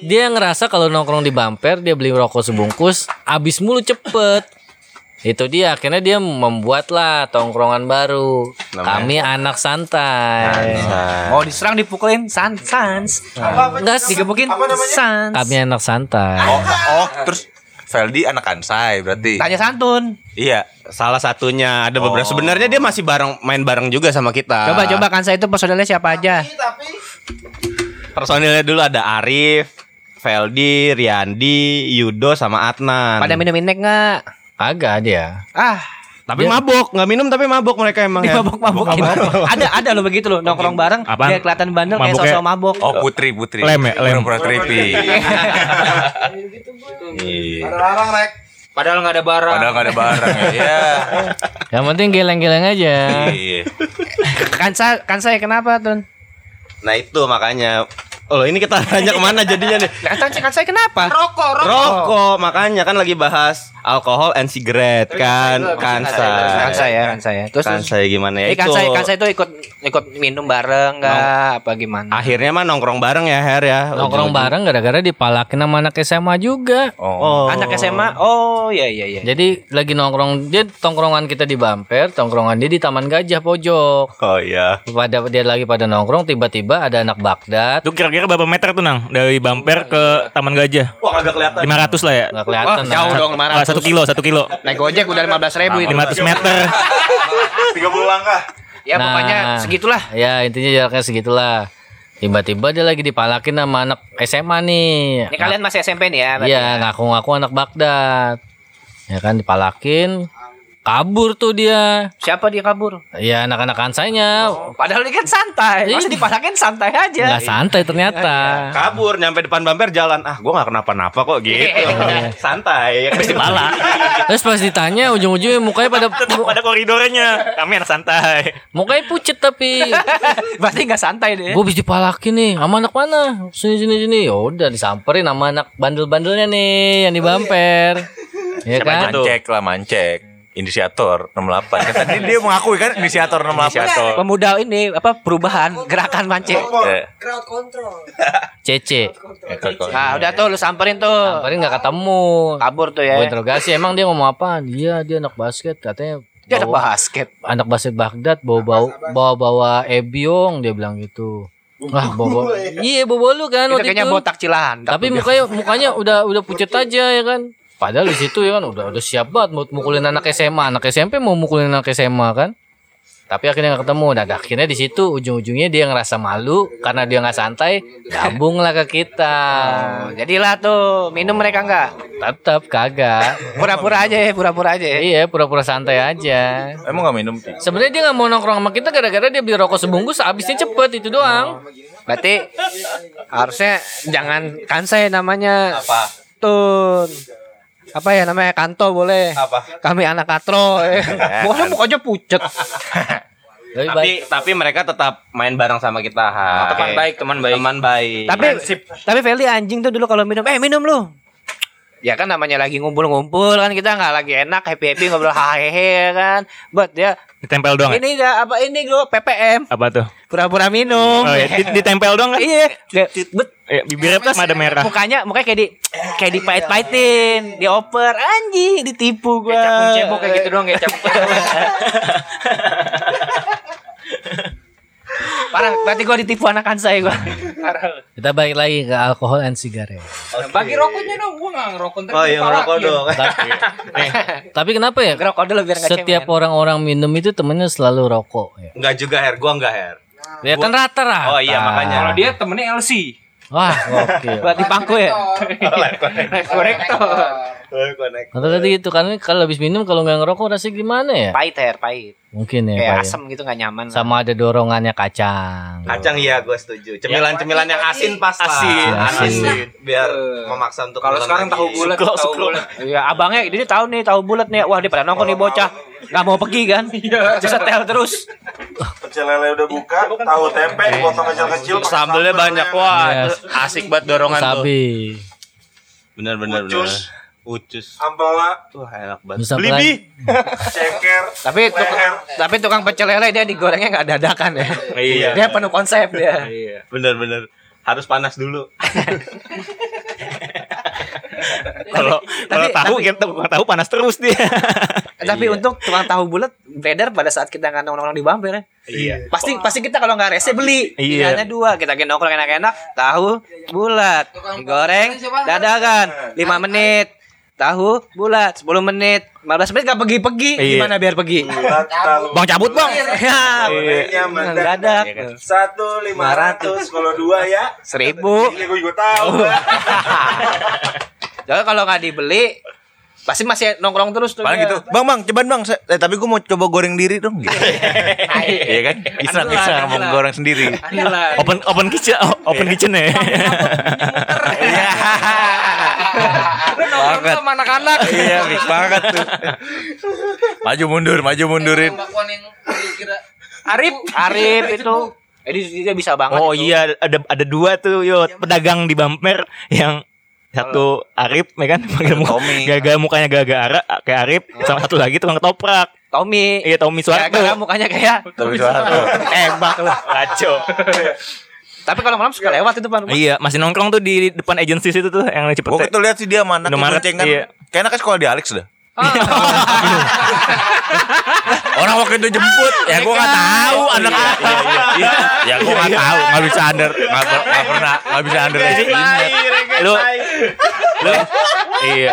dia ngerasa kalau nongkrong di bumper dia beli rokok sebungkus habis mulu cepet itu dia akhirnya dia membuat lah tongkrongan baru kami anak santai Mau diserang dipukulin sans sans. enggak sih Digebukin sans. kami anak santai Oh, oh, terus Veldi anak Kansai berarti. Tanya santun. Iya. Salah satunya ada beberapa. Sebenarnya dia masih bareng main bareng juga sama kita. Coba coba kan saya itu personelnya siapa aja? Personilnya dulu ada Arif, Veldi, Riandi, Yudo sama Adnan. Pada minum inek nggak? Agak dia Ah, tapi mabok, nggak minum tapi mabok mereka emang ya. mabok mabokin. ada ada lo begitu lo nongkrong bareng. Apaan? Biar kelihatan bandel kayak sosok mabok. Oh, Putri, Putri. Lem ya, lem. Pura-pura trippy. Iya. Padahal nggak ada barang. Padahal nggak ada barang ya. Iya. yang penting geleng-geleng aja Iya. Kansa Kansa kenapa tuh? Nah itu makanya. Oh ini kita tanya ke mana jadinya nih? Kansa Kansa kenapa? Rokok, makanya kan lagi bahas alkohol and cigarette kan, kansa. Kansa ya, Kansa ya. Terus. Kansa gimana ya Eh, itu? Kansa Kansa itu ikut ikut minum bareng nggak? Apa gimana? Akhirnya mah nongkrong bareng ya Her ya. nongkrong bareng gara-gara dipalakin sama anak SMA juga Oh. Anak SMA? Oh iya iya iya. Jadi lagi nongkrong dia tongkrongan kita di bumper, tongkrongan dia di Taman Gajah pojok. Oh iya. Pada dia lagi pada nongkrong tiba-tiba ada anak Baghdad. Itu kira-kira kira-kira berapa meter tuh nang dari bumper ke Taman Gajah? Wah kagak kelihatan. 500 lah ya. Nggak kelihatan. Wah, jauh nah. dong Ah, 500. satu kilo, satu kilo. Naik Gojek udah 15 ribu itu. 500 meter. 30 langkah. Ya Nah. pokoknya segitulah. Ya intinya jaraknya segitulah. Tiba-tiba dia lagi dipalakin sama anak SMA nih. Ini kalian masih SMP nih ya? Iya ya? ngaku-ngaku anak Baghdad. Ya kan dipalakin. Kabur tuh dia. Siapa dia kabur? Ya anak-anak kansanya. Padahal dia kan santai. Masa dipalakin santai aja. Nggak santai ternyata. Kabur nyampe depan bumper jalan. Ah, gua nggak kenapa-napa kok gitu. Santai. Habis dipala. Terus pas ditanya ujung-ujungnya mukanya pada Tetap ada koridornya. Kami anak santai. mukanya pucet tapi Berarti nggak santai deh. gue habis dipalakin nih sama anak mana sini sini sini ya udah disamperin sama anak bandel-bandelnya nih yang di bumper ya Siapa kan? Mancek lah mancek. Inisiator 68 kan tadi dia mengakui kan inisiator 68 Inisiator. Pemuda ini apa perubahan gerakan mancing. Eh, Crowd control. Cece Nah, udah tuh lu samperin tuh. samperin nggak ketemu Kabur tuh gue ya. interogasi emang dia ngomong apa dia dia anak basket katanya Dia bawa- basket. anak basket Baghdad bawa bawa bawa bawa ebiong dia bilang gitu Wah, bawa iya bawa lu kan Itu waktu kayaknya itu. botak cilandak. Tapi mukanya mukanya udah udah pucet aja ya kan. Padahal di situ ya kan udah udah siap banget mau mukulin anak SMA, anak SMP mau mukulin anak SMA kan. Tapi akhirnya nggak ketemu. Dan akhirnya di situ ujung-ujungnya dia ngerasa malu karena dia nggak santai, gabung lah ke kita. Oh, jadilah tuh minum mereka enggak? Tetap kagak. Pura-pura aja ya, pura-pura aja ya. Iya, pura-pura santai aja. Emang gak minum? Sebenarnya dia nggak mau nongkrong sama kita gara-gara dia beli rokok sebungkus habisnya cepet itu doang. Berarti harusnya jangan kansai namanya. Apa? Tun. Apa ya namanya? Kanto boleh. Apa? Kami anak katro. Eh. Boleh mukanya pucet. Lebih Tapi baik. tapi mereka tetap main bareng sama kita. Ha. Teman baik, teman baik. Teman baik. Tapi tapi Feli anjing tuh dulu kalau minum, eh minum lu. Ya kan namanya lagi ngumpul-ngumpul kan kita nggak lagi enak happy happy ngobrol hahehe kan. Buat dia Ditempel doang ya? ini dah apa ini gue PPM Apa tuh? Pura-pura minum. Oh, ya. Di- Ditempel doang kan? Iya, kayak, bet, Eh, bibirnya pas ada merah. mukanya mukanya kayak di kayak dipait-paitin, dioper anjing, ditipu gua. Kecap cebok kayak gitu doang kecap. Parah, berarti gua ditipu anak saya gua. Kita balik lagi ke alkohol and cigarette. Bagi rokoknya dong, gua enggak ngerokok Oh iya ngerokok dong. Tapi kenapa ya? Ngerokok dulu biar nggak Setiap orang-orang minum itu temennya selalu rokok ya. Enggak juga Her, gua enggak Her. Ya kan rata-rata. Oh iya makanya. Kalau dia temennya LC. Wah, oke. buat di pangku ya. Korektor. Atau tadi gitu kan kalau habis minum kalau nggak ngerokok rasanya gimana ya? Pahit her, pahit. Mungkin ya. Kayak ya. asem gitu nggak nyaman. lah. Sama ada dorongannya kacang. Kacang iya gue setuju. Cemilan-cemilan yang asin pas lah. Asin, asin. Biar memaksa untuk Kalau sekarang tahu bulat, Suklo, tahu bulat. Iya, abangnya dia tahu nih, tahu bulat nih. Wah, dia pada nongkrong nih bocah. Nggak mau pergi kan? Iya. Setel terus. Pecel lele udah buka, tahu tempe potong kecil-kecil. Sambelnya sambel banyak ya. wah. Iya. Asik banget dorongan tuh. Sabi. Bener bener bener. Ucus. Ampela, Tuh enak banget. Bisa Beli ceker, Tapi tuk- tapi tukang pecel lele dia digorengnya nggak dadakan ya. Iya. Dia penuh konsep dia. Iya. Bener bener. Harus panas dulu. Kalau kalau tahu tapi- kita tukang tahu panas terus dia. Tapi untuk tukang tahu bulat beredar pada saat kita nggak nongkrong di bumper ya. Iya. Pasti pasti kita kalau nggak rese beli. Iya. Pilihannya dua. Kita nongkrong enak-enak, tahu bulat, digoreng, dadakan, 5 menit. Tahu bulat 10 menit 15 menit gak pergi-pergi Iya. Gimana biar pergi bulat. Bang cabut, Bang. Ya Gorengnya mendadak. Dadak Satu lima ratus, kalau dua ya. Seribu Ini gue juga tahu. Jadi kalau nggak dibeli Pasti masih nongkrong terus tuh Paling dia. gitu. Bang, bang, coba bang. Saya- Eh, tapi gue mau coba goreng diri dong. Gitu. Iya kan? Iseng, iseng mau goreng sendiri. Inilah. Open open kitchen, oh, open kitchen ya. Lu nongkrong sama anak-anak. Iya, mix banget tuh. maju mundur, maju mundurin. Arif Arif itu Eh, dia, dia bisa banget Oh itu. iya ada ada dua tuh yo pedagang di bumper yang satu Arif ya kan? Panggil muka, Tommy. gagal mukanya gagal ara kayak Arif. Sama satu lagi tukang ketoprak. Tommy. Iya Tommy Suwarto Gara-gara mukanya kayak Tapi suara tembak lah Ngaco. Tapi kalau malam suka lewat itu Pan iya masih nongkrong tuh di depan agensi situ tuh yang Gue cepet tuh lihat sih dia anaknya Indomaret, boncengan. iya. Kayaknya kan sekolah di Alex dah. Orang waktu itu jemput, ya gue nggak tahu anak iya, iya, iya. Ya gue gak tahu, gak bisa under, gak, per- gak pernah, gak bisa underestimate. Lu, iya,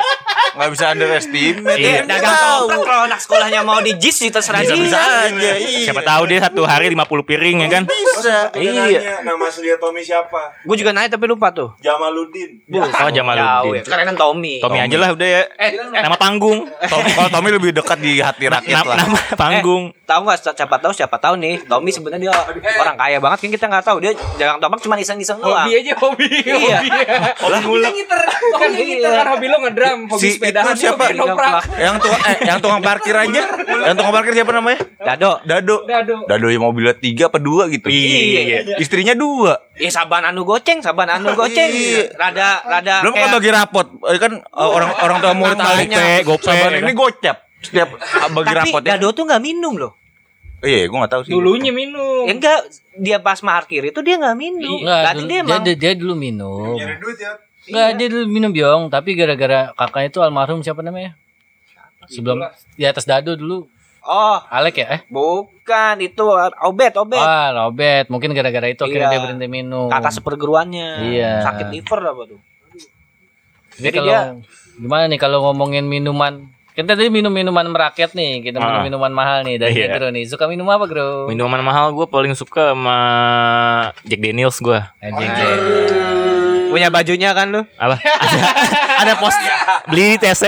nggak bisa underestimate. Iya. Dagang tahu. toprak kalau anak sekolahnya mau di JIS sih terserah Bisa dia. bisa aja. Iya. siapa tahu dia satu hari 50 piring ya kan? bisa. Iya. Nanya, nama asli Tommy siapa? Gue juga nanya tapi lupa tuh. Jamaluddin. Oh Jauh ya. Jamaluddin. Sekarang kan Tommy. Tommy aja lah udah ya. Eh, Nama panggung. Tommy, kalau Tommy lebih dekat di hati rakyat Nama, lah. nama panggung. tahu nggak siapa tahu siapa tahu nih Tommy sebenarnya dia orang kaya banget kan kita nggak tahu dia jalan toprak cuma iseng-iseng doang. Hobi aja hobi. Iya. Hobi ngulek. Ngiter kan hobi lo ngedrum, hobi Si sepedahan itu siapa? hobi noprak. Yang tukang eh, yang tukang parkir aja. Yang tukang parkir siapa namanya? Dado. Dado. Dado. Dado yang mobilnya tiga apa dua gitu. Iya. Istrinya dua. Ya saban anu goceng, saban anu goceng. Iya. Rada rada Belum kan bagi rapot. Eh, Kan eh, orang orang tua murid balik Gope, Sabar ya ini gocap. Setiap ah, bagi Tapi rapot ya. Dado tuh nggak minum loh. Iya, gue gak tahu sih. Dulunya minum. Ya enggak dia pas parkir itu dia nggak minum. Enggak, Berarti dia dia, emang dia, dia dulu minum. Nyari duit ya. Enggak, dia dulu minum biong, tapi gara-gara kakaknya itu almarhum siapa namanya? Sebelum di atas dado dulu. Oh, Alek ya? Eh? bukan itu obet obet. Ah, Robert. Mungkin gara-gara itu akhirnya Iya. dia berhenti minum. Kakak seperguruannya. Iya. Sakit liver apa tuh? Jadi Jadi kalau dia- gimana nih kalau ngomongin minuman? Kita tadi minum minuman merakyat nih, kita minum Ah. minuman mahal nih dari Iya. Negro nih. Suka minum apa, Bro? Minuman mahal gue paling suka sama Jack Daniels gue. Anjing. Punya bajunya kan lu? Apa? ada, ada pos beli di TC.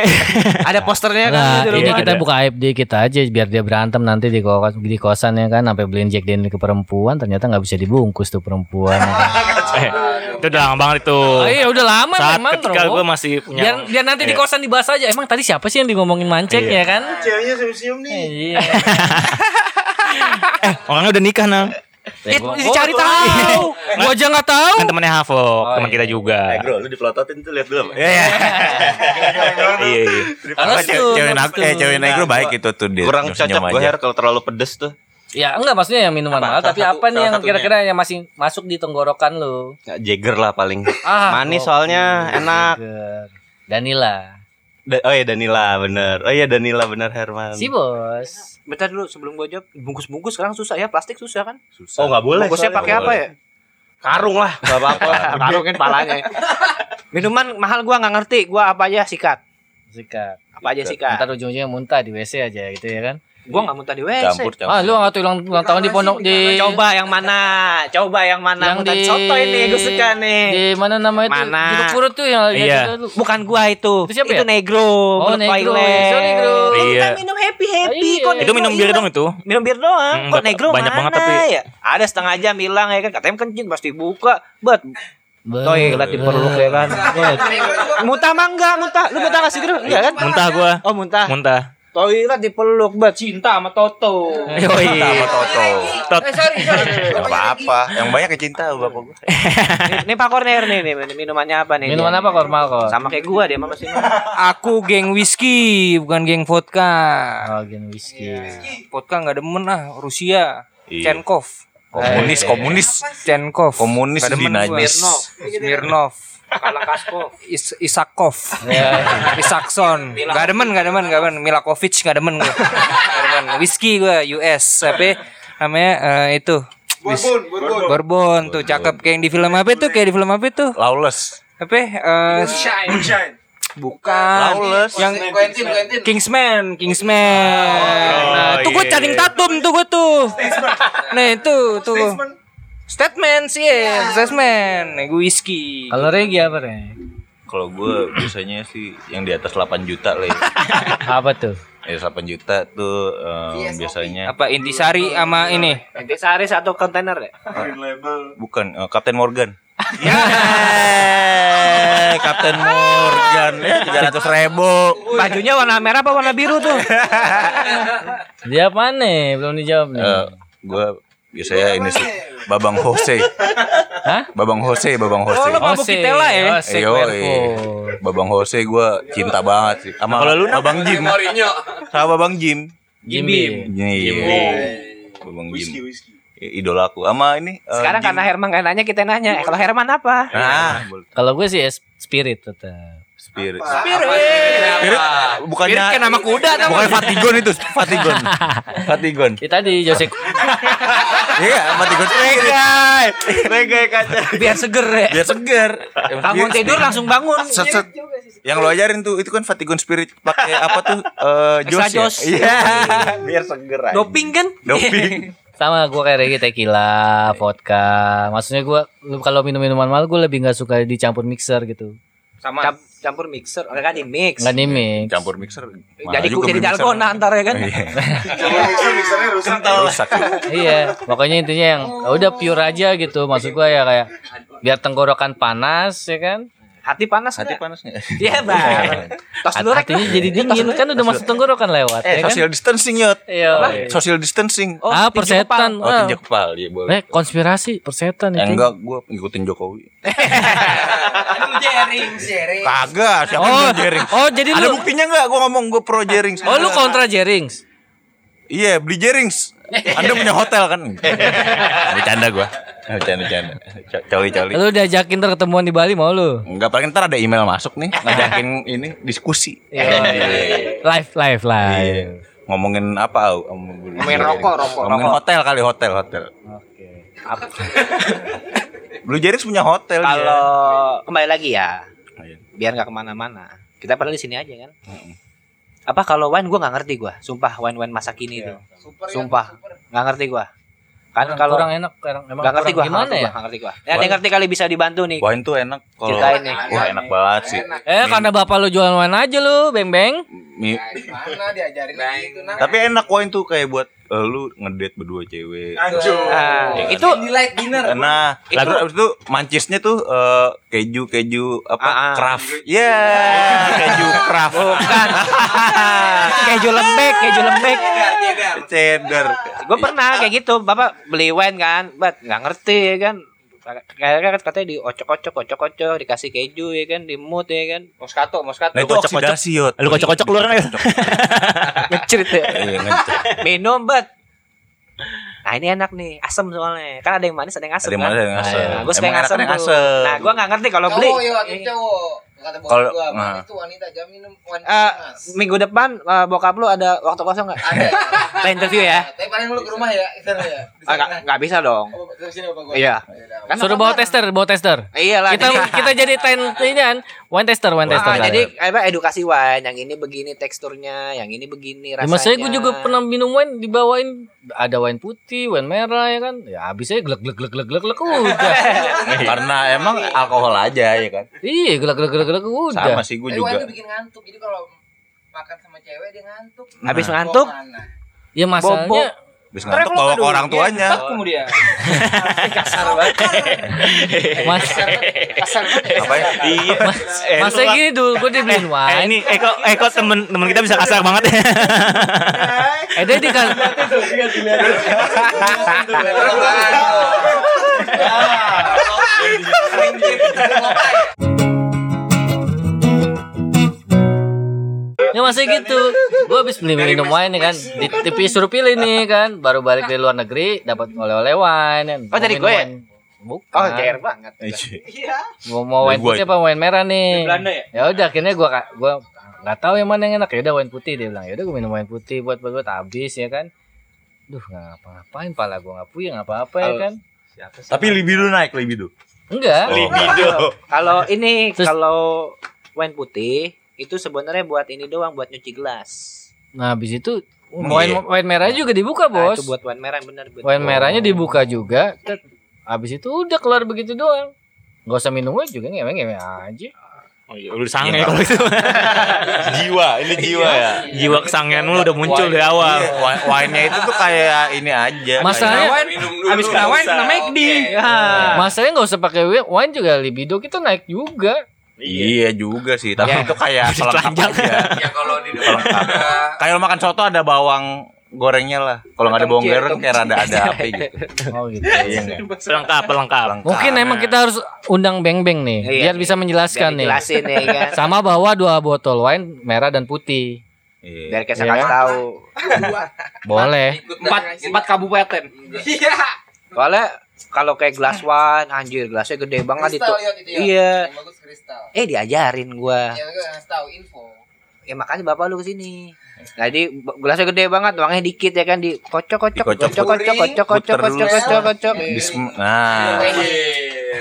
Ada posternya kan Nah, di ini rumah? kita ada. buka aib dikit aja biar dia berantem nanti di kos di kosan ya kan sampai beliin Jack Daniel ke perempuan ternyata nggak bisa dibungkus tuh perempuan. ya kan. Eh, itu udah lama banget itu. Oh, iya udah lama Saat memang ketika bro. gue masih punya. biar biar nanti di Iya. kosan dibahas aja. Emang tadi siapa sih yang di ngomongin mancek ya kan? Ceweknya senyum-senyum nih. Iya. Eh, orangnya udah nikah nang. Eh, gua- Dicari tahu. Gua aja nggak tahu. Kan temannya Hafok, teman iya. kita juga. Bro, lu dipelototin tuh lihat dulu. Iya, iya. Iya, iya. Harus Cewek nak- eh cewek negro baik itu tuh dia. Kurang cocok gue aja. Her kalau terlalu pedes tuh. Ya enggak maksudnya yang minuman mahal tapi apa nih yang kira-kira yang masih masuk di tenggorokan lu? Ya, Jagger lah paling. Ah, Manis oh, soalnya enak. Danila. Da- oh iya Danila bener. Oh iya Danila bener Herman. Si bos. Bentar dulu sebelum gua jawab, bungkus-bungkus sekarang susah ya, plastik susah kan? Oh nggak boleh. Bungkusnya pakai apa ya? Karung lah. Gak apa-apa. Karungin palanya. Minuman mahal gua nggak ngerti, gua apa aja sikat. Sikat. Apa aja sikat. Ntar ujung-ujungnya muntah di WC aja gitu ya kan? Gua nggak muntah di WC. Campur campur. Ah, lu nggak tuh ulang, ulang tahun di pondok di Coba yang mana? Coba yang mana? yang di soto ini gue suka nih. Di mana namanya itu? Mana? Di Purut tuh yang Iya. Bukan gua itu. Itu siapa itu ya? negro. Oh, Menurut Negro. toilet. Itu Negro. Iya. kita minum happy happy. Iya. Kok Itu minum bir dong itu. Minum bir doang. Hmm, Kok negro banyak mana banget tapi. ya? Ada setengah jam hilang ya kan. Katanya kencing pasti buka. Bet. Toilet diperluk ya kan. Muntah mah enggak, muntah. Lu muntah kasih gitu? Enggak kan? Muntah gua. Oh, muntah. Muntah. Toilet dipeluk, bet. Cinta sama Toto. Yoi. Sama Toto. Tot. Eh sorry sorry. Gak apa-apa. Yang banyak ya cinta bapak gue. Ini, Pak Corner nih, nih minumannya apa nih? Minuman dia? apa kormal kok? Sama kayak gua dia mah masih. Aku geng whisky, bukan geng vodka. Oh, gen whisky. Vodka nggak demen ah, Rusia. Iya. Chenkov. Komunis, komunis. Chenkov. Komunis Nggak demen di gua. najis. Smirnov. Kalakaskov. Is Isakov. Ya. Isakson. Gak demen, gak demen, gak demen. Milakovic gak demen gue. Gak demen. Whisky gue US. Apa namanya eh, itu. Whis- Bourbon, bourbon. Bourbon tuh cakep kayak yang di film apa itu? Kayak di film apa itu? Lawless. Apa? eh, Moonshine. bukan. Lawless. Yang Quentin, Quentin. Kingsman, Kingsman. nah, tuh gue cacing tatum tuh gue tuh. Nah, itu tuh. Statement sih ya, statement. Nih gue whisky. Kalau Regi apa Reg? Kalau gue biasanya sih yang di atas 8 juta lah ya. Apa tuh? Ya 8 juta tuh eh, biasanya Apa intisari sama ini? Nanti sehari satu kontainer ya. Green label. bukan eh, Kapten Morgan. Ya, Kapten Morgan ya 300 ribu. Bajunya warna merah apa warna biru tuh? Dia apa nih? Belum dijawab nih. Eh, gue biasanya ini sih Babang Jose. Hah? Babang Jose, Babang Jose. Oh, Mabuk Jose, Vitela ya? Jose Yo, Cuervo. Babang Jose gue cinta banget sih. Sama Kalau lu? Babang Jim. Sama Babang Jim. Jim Bim. Iya. Babang Whisky, Jim. whisky. Idolaku. Sama ini. eh, Sekarang Jim. karena Herman gak nanya kita nanya. Kalau Herman apa? Nah, Kalau gue sih es- spirit tetap. Spirit. Spirit. Spirit bukannya Spirit kayak nama kuda namanya. Bukan Fatigon itu, Fatigon. Fatigon. Ya tadi Jose Iya, Fatigon Spirit. Reggae kaca. Biar seger ya. Biar seger. Bangun tidur langsung bangun. Set, set. Yang lo ajarin tuh itu kan Fatigon Spirit pakai apa tuh? Eh jos ya? jos. Iya. Biar seger aja. Doping kan? Doping. sama gue kayak reggae tequila, vodka. Maksudnya gue kalau minum minuman mahal gue lebih nggak suka dicampur mixer gitu. Sama. Cam- campur mixer, enggak di mix. Nggak di mix. Campur mixer. Jadi jadi dalgona antar ya kan. Iya. Coba mixer mixernya rusak. Rusak. iya, pokoknya intinya yang ya udah pure aja gitu. Maksud gue ya kayak biar tenggorokan panas ya kan. Hati panas Hati nggak? panas nggak? Iya bang. Tos dulu Rek. Hatinya jadi dingin kan udah masuk tenggorokan lewat Eh, ya kan. social distancing yot. Iya. Social distancing. Oh, ah tinju persetan. Oh, ah. tinjau kepal, iya boleh. Eh konspirasi persetan Eh, itu. enggak, gue ngikutin Jokowi. Aduh jaring, jaring. Kagak, siapa Oh, yang Jerings? oh jadi Ada lu buktinya enggak? Gue ngomong gue pro Jerings. Oh lu kontra Jerings. Iya, beli Jerings. Anda punya hotel kan? Bercanda gue. Bercanda, bercanda. Coli-coli. Lu diajakin ntar ketemuan di Bali mau lu? Enggak paling ntar ada email masuk nih ngajakin ini diskusi. Live live live. Iya. Ngomongin apa? Ngomongin rokok, rokok, Ngomongin hotel kali hotel, hotel. Oke. Blue Jerings punya hotel dia. Kalau kembali lagi ya, Iya. biar nggak ke mana-mana. Kita padahal di sini aja kan. Apa kalau wine gue nggak ngerti gue, sumpah wine wine masa kini Iya. tuh, sumpah nggak ngerti gue. Kan kalau kurang enak, kurang emang nggak ngerti gue, gimana ya? Nggak ngerti gue. Ya, yang ngerti kali bisa dibantu nih. Wine tuh enak kalau Ceritain nih. Wah, enak banget sih. Eh karena bapak lu jualan wine aja lu, beng beng. Mi- Mana diajarin gitu nah. Tapi enak wine tuh kayak buat lu ngedate berdua cewek. Anjur. Nah, Iya. itu Di light dinner. Nah, Itu- lalu abis itu mancisnya tuh eh, keju keju apa Ah, ah. craft. Ya, keju craft. bukan keju lembek, keju lembek. Cheddar. Gue pernah kayak gitu, bapak beli wine kan, bat nggak ngerti ya kan. Kayak katanya diocok-ocok, ocok-ocok, dikasih keju ya kan, dimut ya kan. Moscato, Moscato. Nah, itu oksidasi yot. Lu kocok-kocok keluar ya. Ngecerit ya. Iya. Minum bat. Nah ini enak nih, asem soalnya. Kan ada yang manis, ada yang asem Ada yang kan. mana ada yang asem. Nah, gue suka yang asem. Nah, gue nggak ngerti kalau beli. Cowok cowok. Kalau- nah. "Bang, itu wanita jam minum wine Eh, panas." minggu depan eh, bokap lu ada waktu kosong nggak? Ada. Kita interview ya. Tapi paling lu ke rumah ya, ke sana ya. Di Ah, nggak nggak bisa dong. Oh, ke sini bapak gua. Iya. Oh. Kan Suruh bawa tester, bawa tester. Iya lah. Kita kita jadi ten ini kan, wine tester, wine tester. Ah, jadi apa edukasi wine yang ini begini teksturnya, yang ini begini Ya, rasanya. maksudnya gue juga pernah minum wine dibawain ada wine putih, wine merah ya kan. Ya habisnya glek glek glek glek glek udah. Karena emang alkohol aja ya kan. iya, glek glek glek udah. Sama sih gue Tapi juga. tuh bikin ngantuk. Jadi kalau makan sama cewek dia ngantuk. Habis Bawa ngantuk? Ya masalahnya Bisa ngantuk bawa ke orang tuanya. kemudian. kasar banget. mas Kasar banget ya. Apa ya? Iya. Eh, masa lu- gini dulu gue dibeliin Eh wine. ini Eko Eko temen temen kita bisa kasar banget ya. Eh dia di Ya masih gitu. Gue habis beli minum wine nih kan. Di TV suruh pilih nih kan. Baru balik dari luar negeri dapat oleh-oleh wine. kan. Oh, dari Mau gue ya? wine. Bukan. Oh, JR banget. Mau mau Dari wine gua putih apa wine merah nih? Belanda ya? Ya udah akhirnya gua gua nggak tahu yang mana yang enak. Ya udah wine putih dia bilang. Ya udah gua minum wine putih buat buat, buat habis ya kan. Duh nggak ngapa-ngapain pala gua nggak puyeng apa-apa ya kan. Tapi libido naik libido. Enggak. Libido. Kalau ini kalau wine putih itu sebenarnya buat ini doang buat nyuci gelas. Nah habis itu Emang wine, iya? wine merahnya juga dibuka Nah, bos. itu buat wine merah yang benar betul. Wine merahnya dibuka juga. Tet. Habis itu udah keluar begitu doang. Gak usah minum wine juga ngewe-ngewe aja. Oh iya, lu sange kalau itu. jiwa, ini jiwa ya. Jiwa kesangean lu udah muncul dari awal. Iya, wi- Wine-nya itu tuh kayak ini aja. Masalahnya Habis kena wine kena McD. Ya. masalahnya nggak usah pakai wi- wine juga libido kita naik juga. Iya juga sih, tapi itu kayak pelengkap aja. Ya kalau di Pelengkap. Kayak lo makan soto ada bawang gorengnya lah. Kalau nggak ada bawang goreng kayak rada ada apa gitu. Oh gitu. Iya? Pelengkap, pelengkap. Mungkin emang kita harus undang Beng Beng nih, Iya. biar bisa menjelaskan nih. Jelasin ya kan. Sama bawa dua botol wine merah dan putih. Iya. Biar kita Iya kasih kan? tahu. Boleh. Empat empat kabupaten. Iya. Soalnya kalau kayak gelas wine anjir gelasnya gede banget itu. Kristal ya gitu ya. iya. Yang bagus kristal. eh diajarin gua. Ya gue ngasih tahu info. ya makanya bapak lu ke sini. Jadi b- gelasnya gede banget uangnya dikit ya kan? Di kocok kocok Dikocok, kocok kocok kocok kocok kocok kocok kocok. Di sm- nah,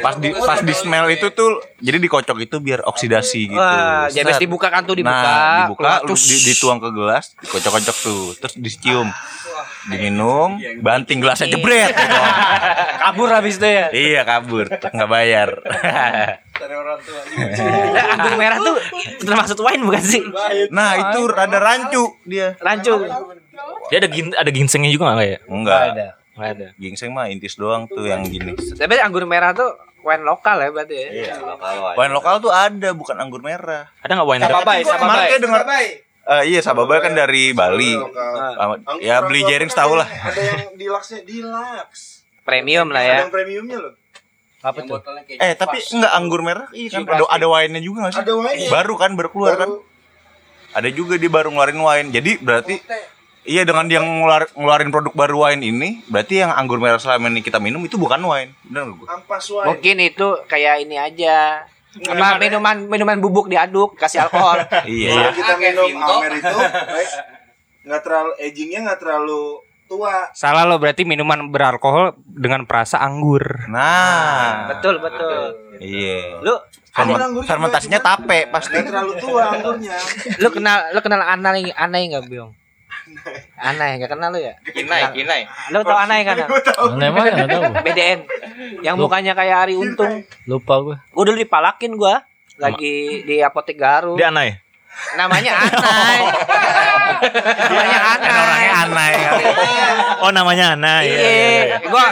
pas di pas di smell itu tuh jadi dikocok itu biar oksidasi gitu. wah jadi dibuka kan tuh dibuka Nah, dibuka, cus. di- dituang ke gelas, dikocok-kocok tuh, terus dicium. Diminum, banting gelasnya jebret. gitu. kabur habis itu ya iya, kabur, nggak bayar. Anggur merah tuh termasuk wine bukan sih nah, itu rada rancu dia. rancu Dia ada gin, ada ginsengnya juga nggak ya? Enggak. Nggak ada. Gingseng mah intis doang tuh yang gini. tapi anggur merah tuh wine lokal ya berarti ya Iya, lokal wine. Wine lokal tuh ada, bukan anggur merah. Ada nggak wine? Sababai, Kemarin kayak dengar Baik. Eh, iya, Sababa kan dari Bali. Ah, ya beli jaring tahu lah. Ada yang deluxe-nya, deluxe. premium lah Ada ya yang premiumnya loh. apa Yang tuh Eh, tapi enggak anggur merah. Iya kan ada ada wine-nya juga nggak sih? Ada wine-nya. Baru kan baru keluar kan? Baru- Ada juga dia baru ngeluarin wine. Jadi berarti Iya dengan dia ngeluar, ngeluarin produk baru wine ini Berarti yang anggur merah selama ini kita minum itu bukan wine. Bener gak gue? Ampas wine. mungkin itu kayak ini aja. Apa minuman minuman bubuk diaduk kasih alkohol. Iya Kalau kita Ah, kayak minum Vinto. Amer itu baik, nggak terlalu agingnya nggak terlalu tua. Salah lo berarti minuman beralkohol dengan perasa anggur. Nah. Betul betul. Iya. Lu? Ferment- Fermentasinya tape pasti. Nggak terlalu tua anggurnya. lu kenal lu kenal anai anai nggak biong anai nggak kenal lu ya? Kinai, kinai. lu tau anai kan? Aneh mana nggak tahu. BDN yang mukanya kayak Ari Untung. Lupa gue. gua dulu dipalakin gua. Lagi di apotek Garu Dia aneh. namanya Anai. Namanya Anai. Aneh kan Oh namanya Ana ya. Iya, gua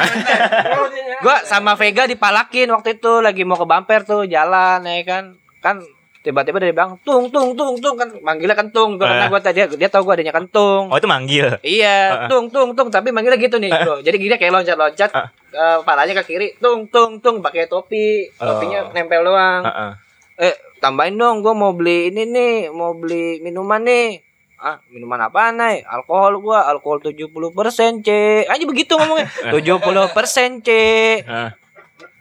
gua sama Vega dipalakin waktu itu. Lagi mau ke bumper tuh jalan ya kan. Kan tiba-tiba dari bang tung tung tung tung kan manggilnya kentung tuh karena Eh. gua tadi dia, tahu gua adanya kentung. Oh itu manggil. Iya, tung tung tung tapi manggilnya gitu nih, bro. Jadi gini kayak loncat-loncat Ah. eh, palanya ke kiri, tung tung tung pakai topi. Topinya nempel doang. Eh, tambahin dong gua mau beli ini nih, mau beli minuman nih. Ah, minuman apa nih? Alkohol gua, alkohol 70%, C. Aja begitu ngomongnya. 70%, C.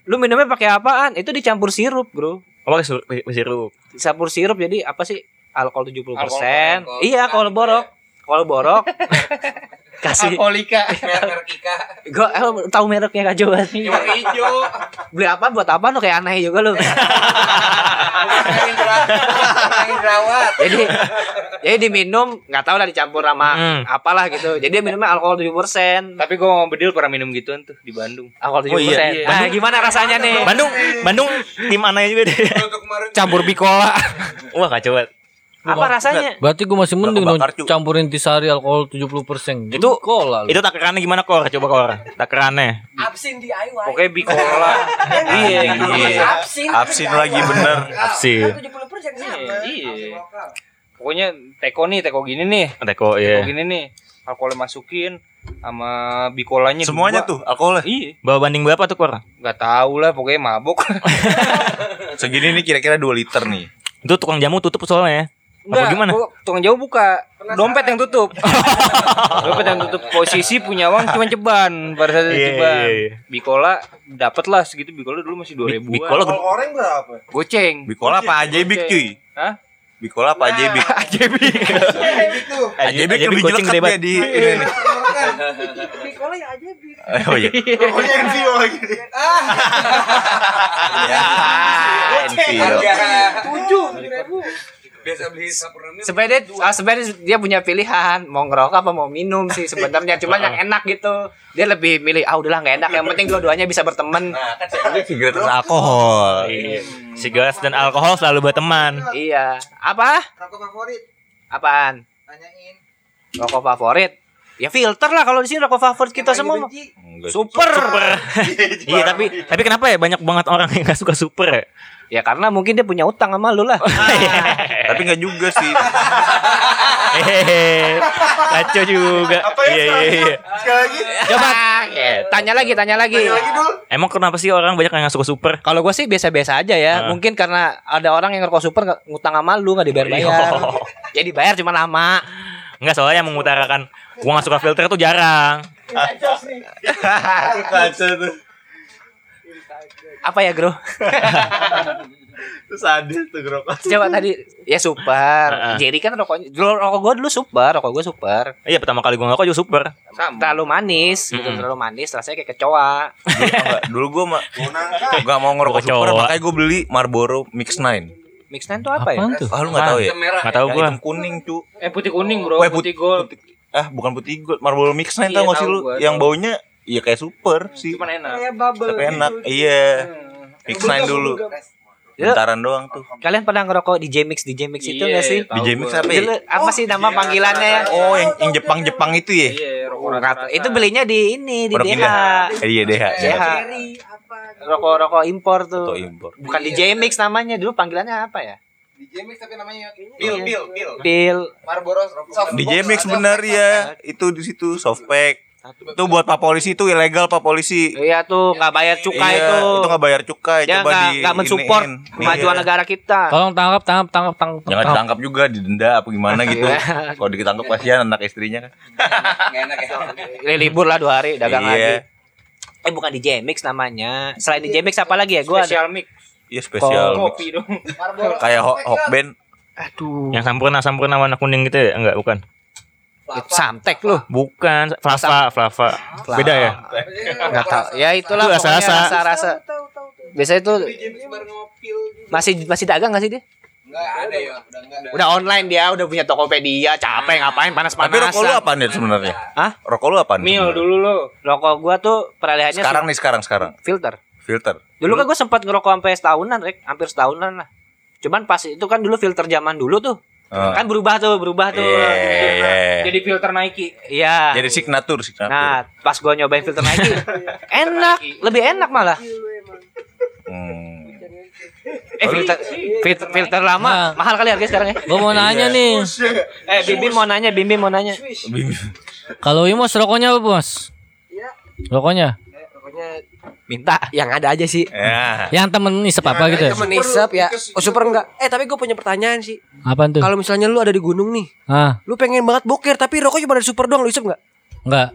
Lu minumnya pakai apaan? Itu dicampur sirup, Bro. Oh pakai sirup- sirup. Dicampur sirup jadi apa sih? Alkohol 70%. Alkohol. Iya, alkohol borok. Alkohol borok. Kasih Alkoholika. merek Ika. gua eh, tahu mereknya Kak Jawa nih. Yang hijau. Beli apa buat apa lu kayak aneh juga jerawat. Jerawat. jadi jadi diminum nggak tahu lah dicampur sama Hmm. apalah gitu. Jadi dia minumnya alkohol 7%. Tapi gue mau bedil pernah minum gituan tuh di Bandung. Alkohol 7%. Oh, iya, iya. Nah, gimana rasanya nih? Bandung, Bandung tim Ana juga deh. Campur bikola. Wah kacau banget. Apa rasanya? Berarti gue masih mending dong campurin tisari alkohol 70%. Itu- kola. lu. Itu takarannya gimana kor? Coba kor. Takarannya. Absin DIY. Pokoknya bikola. iya, iya. Absin. Absin lagi bener Sih. 70% sama. Iya. Pokoknya teko nih, teko gini nih. Teko Teko ya. gini nih. Alkoholnya masukin sama bikolanya Semuanya dua. tuh alkoholnya Iya. Bawa banding berapa tuh kor? Gak tahu lah pokoknya mabok. Segini nih kira-kira 2 liter nih Itu tukang jamu tutup soalnya. Apa gimana? tukang jauh buka. Dompet yang tutup. Dompet yang tutup. Posisi punya uang cuma ceban. Pada saat itu Iya, ceban. iya, iya. Bikola dapat lah segitu. Bikola dulu masih dua ribu. Bikola Kalau oranye berapa? Goceng. Bikola apa Ajebik cuy Hah? Bikola apa Ajebik Ajebik. Gitu. Ajebik Ajebik lebih kucing jelek gede dia di ini Bikola ya aja bi. Oh iya Pokoknya Envio lagi. Ya Enfield Tujuh ribu. Biasa beli sampurna Sebenarnya ah, sebenarnya dia punya pilihan mau ngerokok apa mau minum sih sebenarnya. Cuman yang enak gitu. Dia lebih milih ah udahlah nggak enak. Yang penting dua-duanya bisa berteman. Sigaret alkohol. Iya. Sigaret dan alkohol selalu berteman. iya. Apa? Rokok favorit. apaan? Tanyain. rokok favorit ya filter lah kalau di sini rokok favorit kita Yang semua benci. Enggak. super Iya tapi tapi kenapa ya banyak banget orang yang gak suka super ya? ya karena mungkin dia punya utang sama lu lah Tapi enggak juga sih Hehehe. Kacau juga. Apa ya? Iya iya iya. Sekali lagi. coba ya, tanya lagi tanya lagi Sekali lagi dulu. Emang kenapa sih orang banyak yang gak suka super? kalau gue sih biasa-biasa aja ya Ah. mungkin karena ada orang yang ngerokok super nggak ngutang sama lu nggak dibayar-bayar jadi bayar cuma lama Enggak soalnya yang mengutarakan gua gak suka filter tuh jarang. Apa ya, Bro? Terus sadis tuh ngerokok. Coba tadi ya super. Jerry kan rokoknya dulu rokok gua dulu super, rokok gua super. Iya pertama kali gue ngerokok juga super. Terlalu manis, gitu, terlalu manis, rasanya kayak kecoa. Dulu, enggak, dulu gue mah gak mau ngerokok Kecewa. super makanya gue beli Marlboro Mix 9 Mix Nine tuh apa ya? Apaan tuh? ah lu gak tahu ya merah. Gak tau yang gue. hitam kuning cu Eh putih kuning bro, Weh, putih put- gold. putih- ah bukan putih gold Marlboro Mix 9 Iya, tau gak sih tahu lu yang tahu. baunya iya kayak super sih Cuman enak. Kayak bubble. tapi enak iya Mix 9 dulu Ya. bentaran doang tuh Kalian pernah ngerokok di J-Mix di J-Mix itu Iya, gak sih? tahu di Jamix gua. apa ya apa sih nama panggilannya ya? oh yang, yang Jepang Jepang itu ya Iya, tahu. Itu belinya di ini di DH. Eh, iya DH DH. Rokok-rokok impor tuh. atau impor Bukan di J-Mix namanya, dulu panggilannya apa ya? Di Jemix tapi namanya kayaknya. Pil, pil, pil. Pil. Marlboro soft box Jamix ada. bener ya itu di situ softpack itu buat pak polisi itu ilegal pak polisi Iya tuh nggak bayar cukai iya, tuh. itu nggak bayar cukai Dia coba nggak di nggak mensupport kemajuan Iya. negara kita. Tolong tangkap, tangkap, tangkap, tangkap. Jangan tangkap. ditangkap juga, didenda apa gimana gitu. Iya. Kalau ditangkap kasihan anak istrinya kan. Enak ya. Li- libur lah dua hari dagang Iya. lagi. Eh bukan di J-Mix namanya. Selain di J-Mix apa lagi ya? Gua ada. Special mix. Iya spesial mix. Kopi dong. Kayak soft hok pack hok ya. band. Yang sampurna sampurna warna kuning gitu ya? Enggak, bukan. Samtek lu. Bukan, Flava, Flava. Beda ya? Enggak tahu. Ya itulah rasa-rasa. Biasanya itu masih masih dagang gak sih dia? Enggak ada ya, udah enggak ada. Udah online dia, udah punya Tokopedia, capek ngapain Tapi panas-panasan. rokok lu apaan ya sebenarnya? Hah? Rokok lu apaan? Mil dulu lo. Rokok gua tuh peralihannya Sekarang nih sekarang sekarang. filter. Filter. Dulu kan gue sempat ngerokok sampai setahunan, Rek. Hampir setahunan lah. Cuman pas itu kan dulu filter zaman dulu tuh. Ah. Kan berubah tuh, berubah tuh. Iya, iya. Jadi filter Nike. Iya. Jadi signatur, signatur. Nah, pas gua nyobain filter Nike, enak, lebih enak malah. Hmm. Eh filter filter, filter lama Nah. mahal kali harganya sekarang ya. Gue mau nanya nih, Eh Bibi mau nanya, Bibi mau nanya. kalau Imos rokoknya apa bos? Rokoknya? minta yang ada aja sih Ya. Yang temen isep apa gitu? ya? temen isep ya oh super enggak eh tapi gue punya pertanyaan sih Apaan tuh? kalau misalnya lu ada di gunung nih Ah, lu pengen banget boker tapi rokok cuma dari super doang lu isep enggak enggak.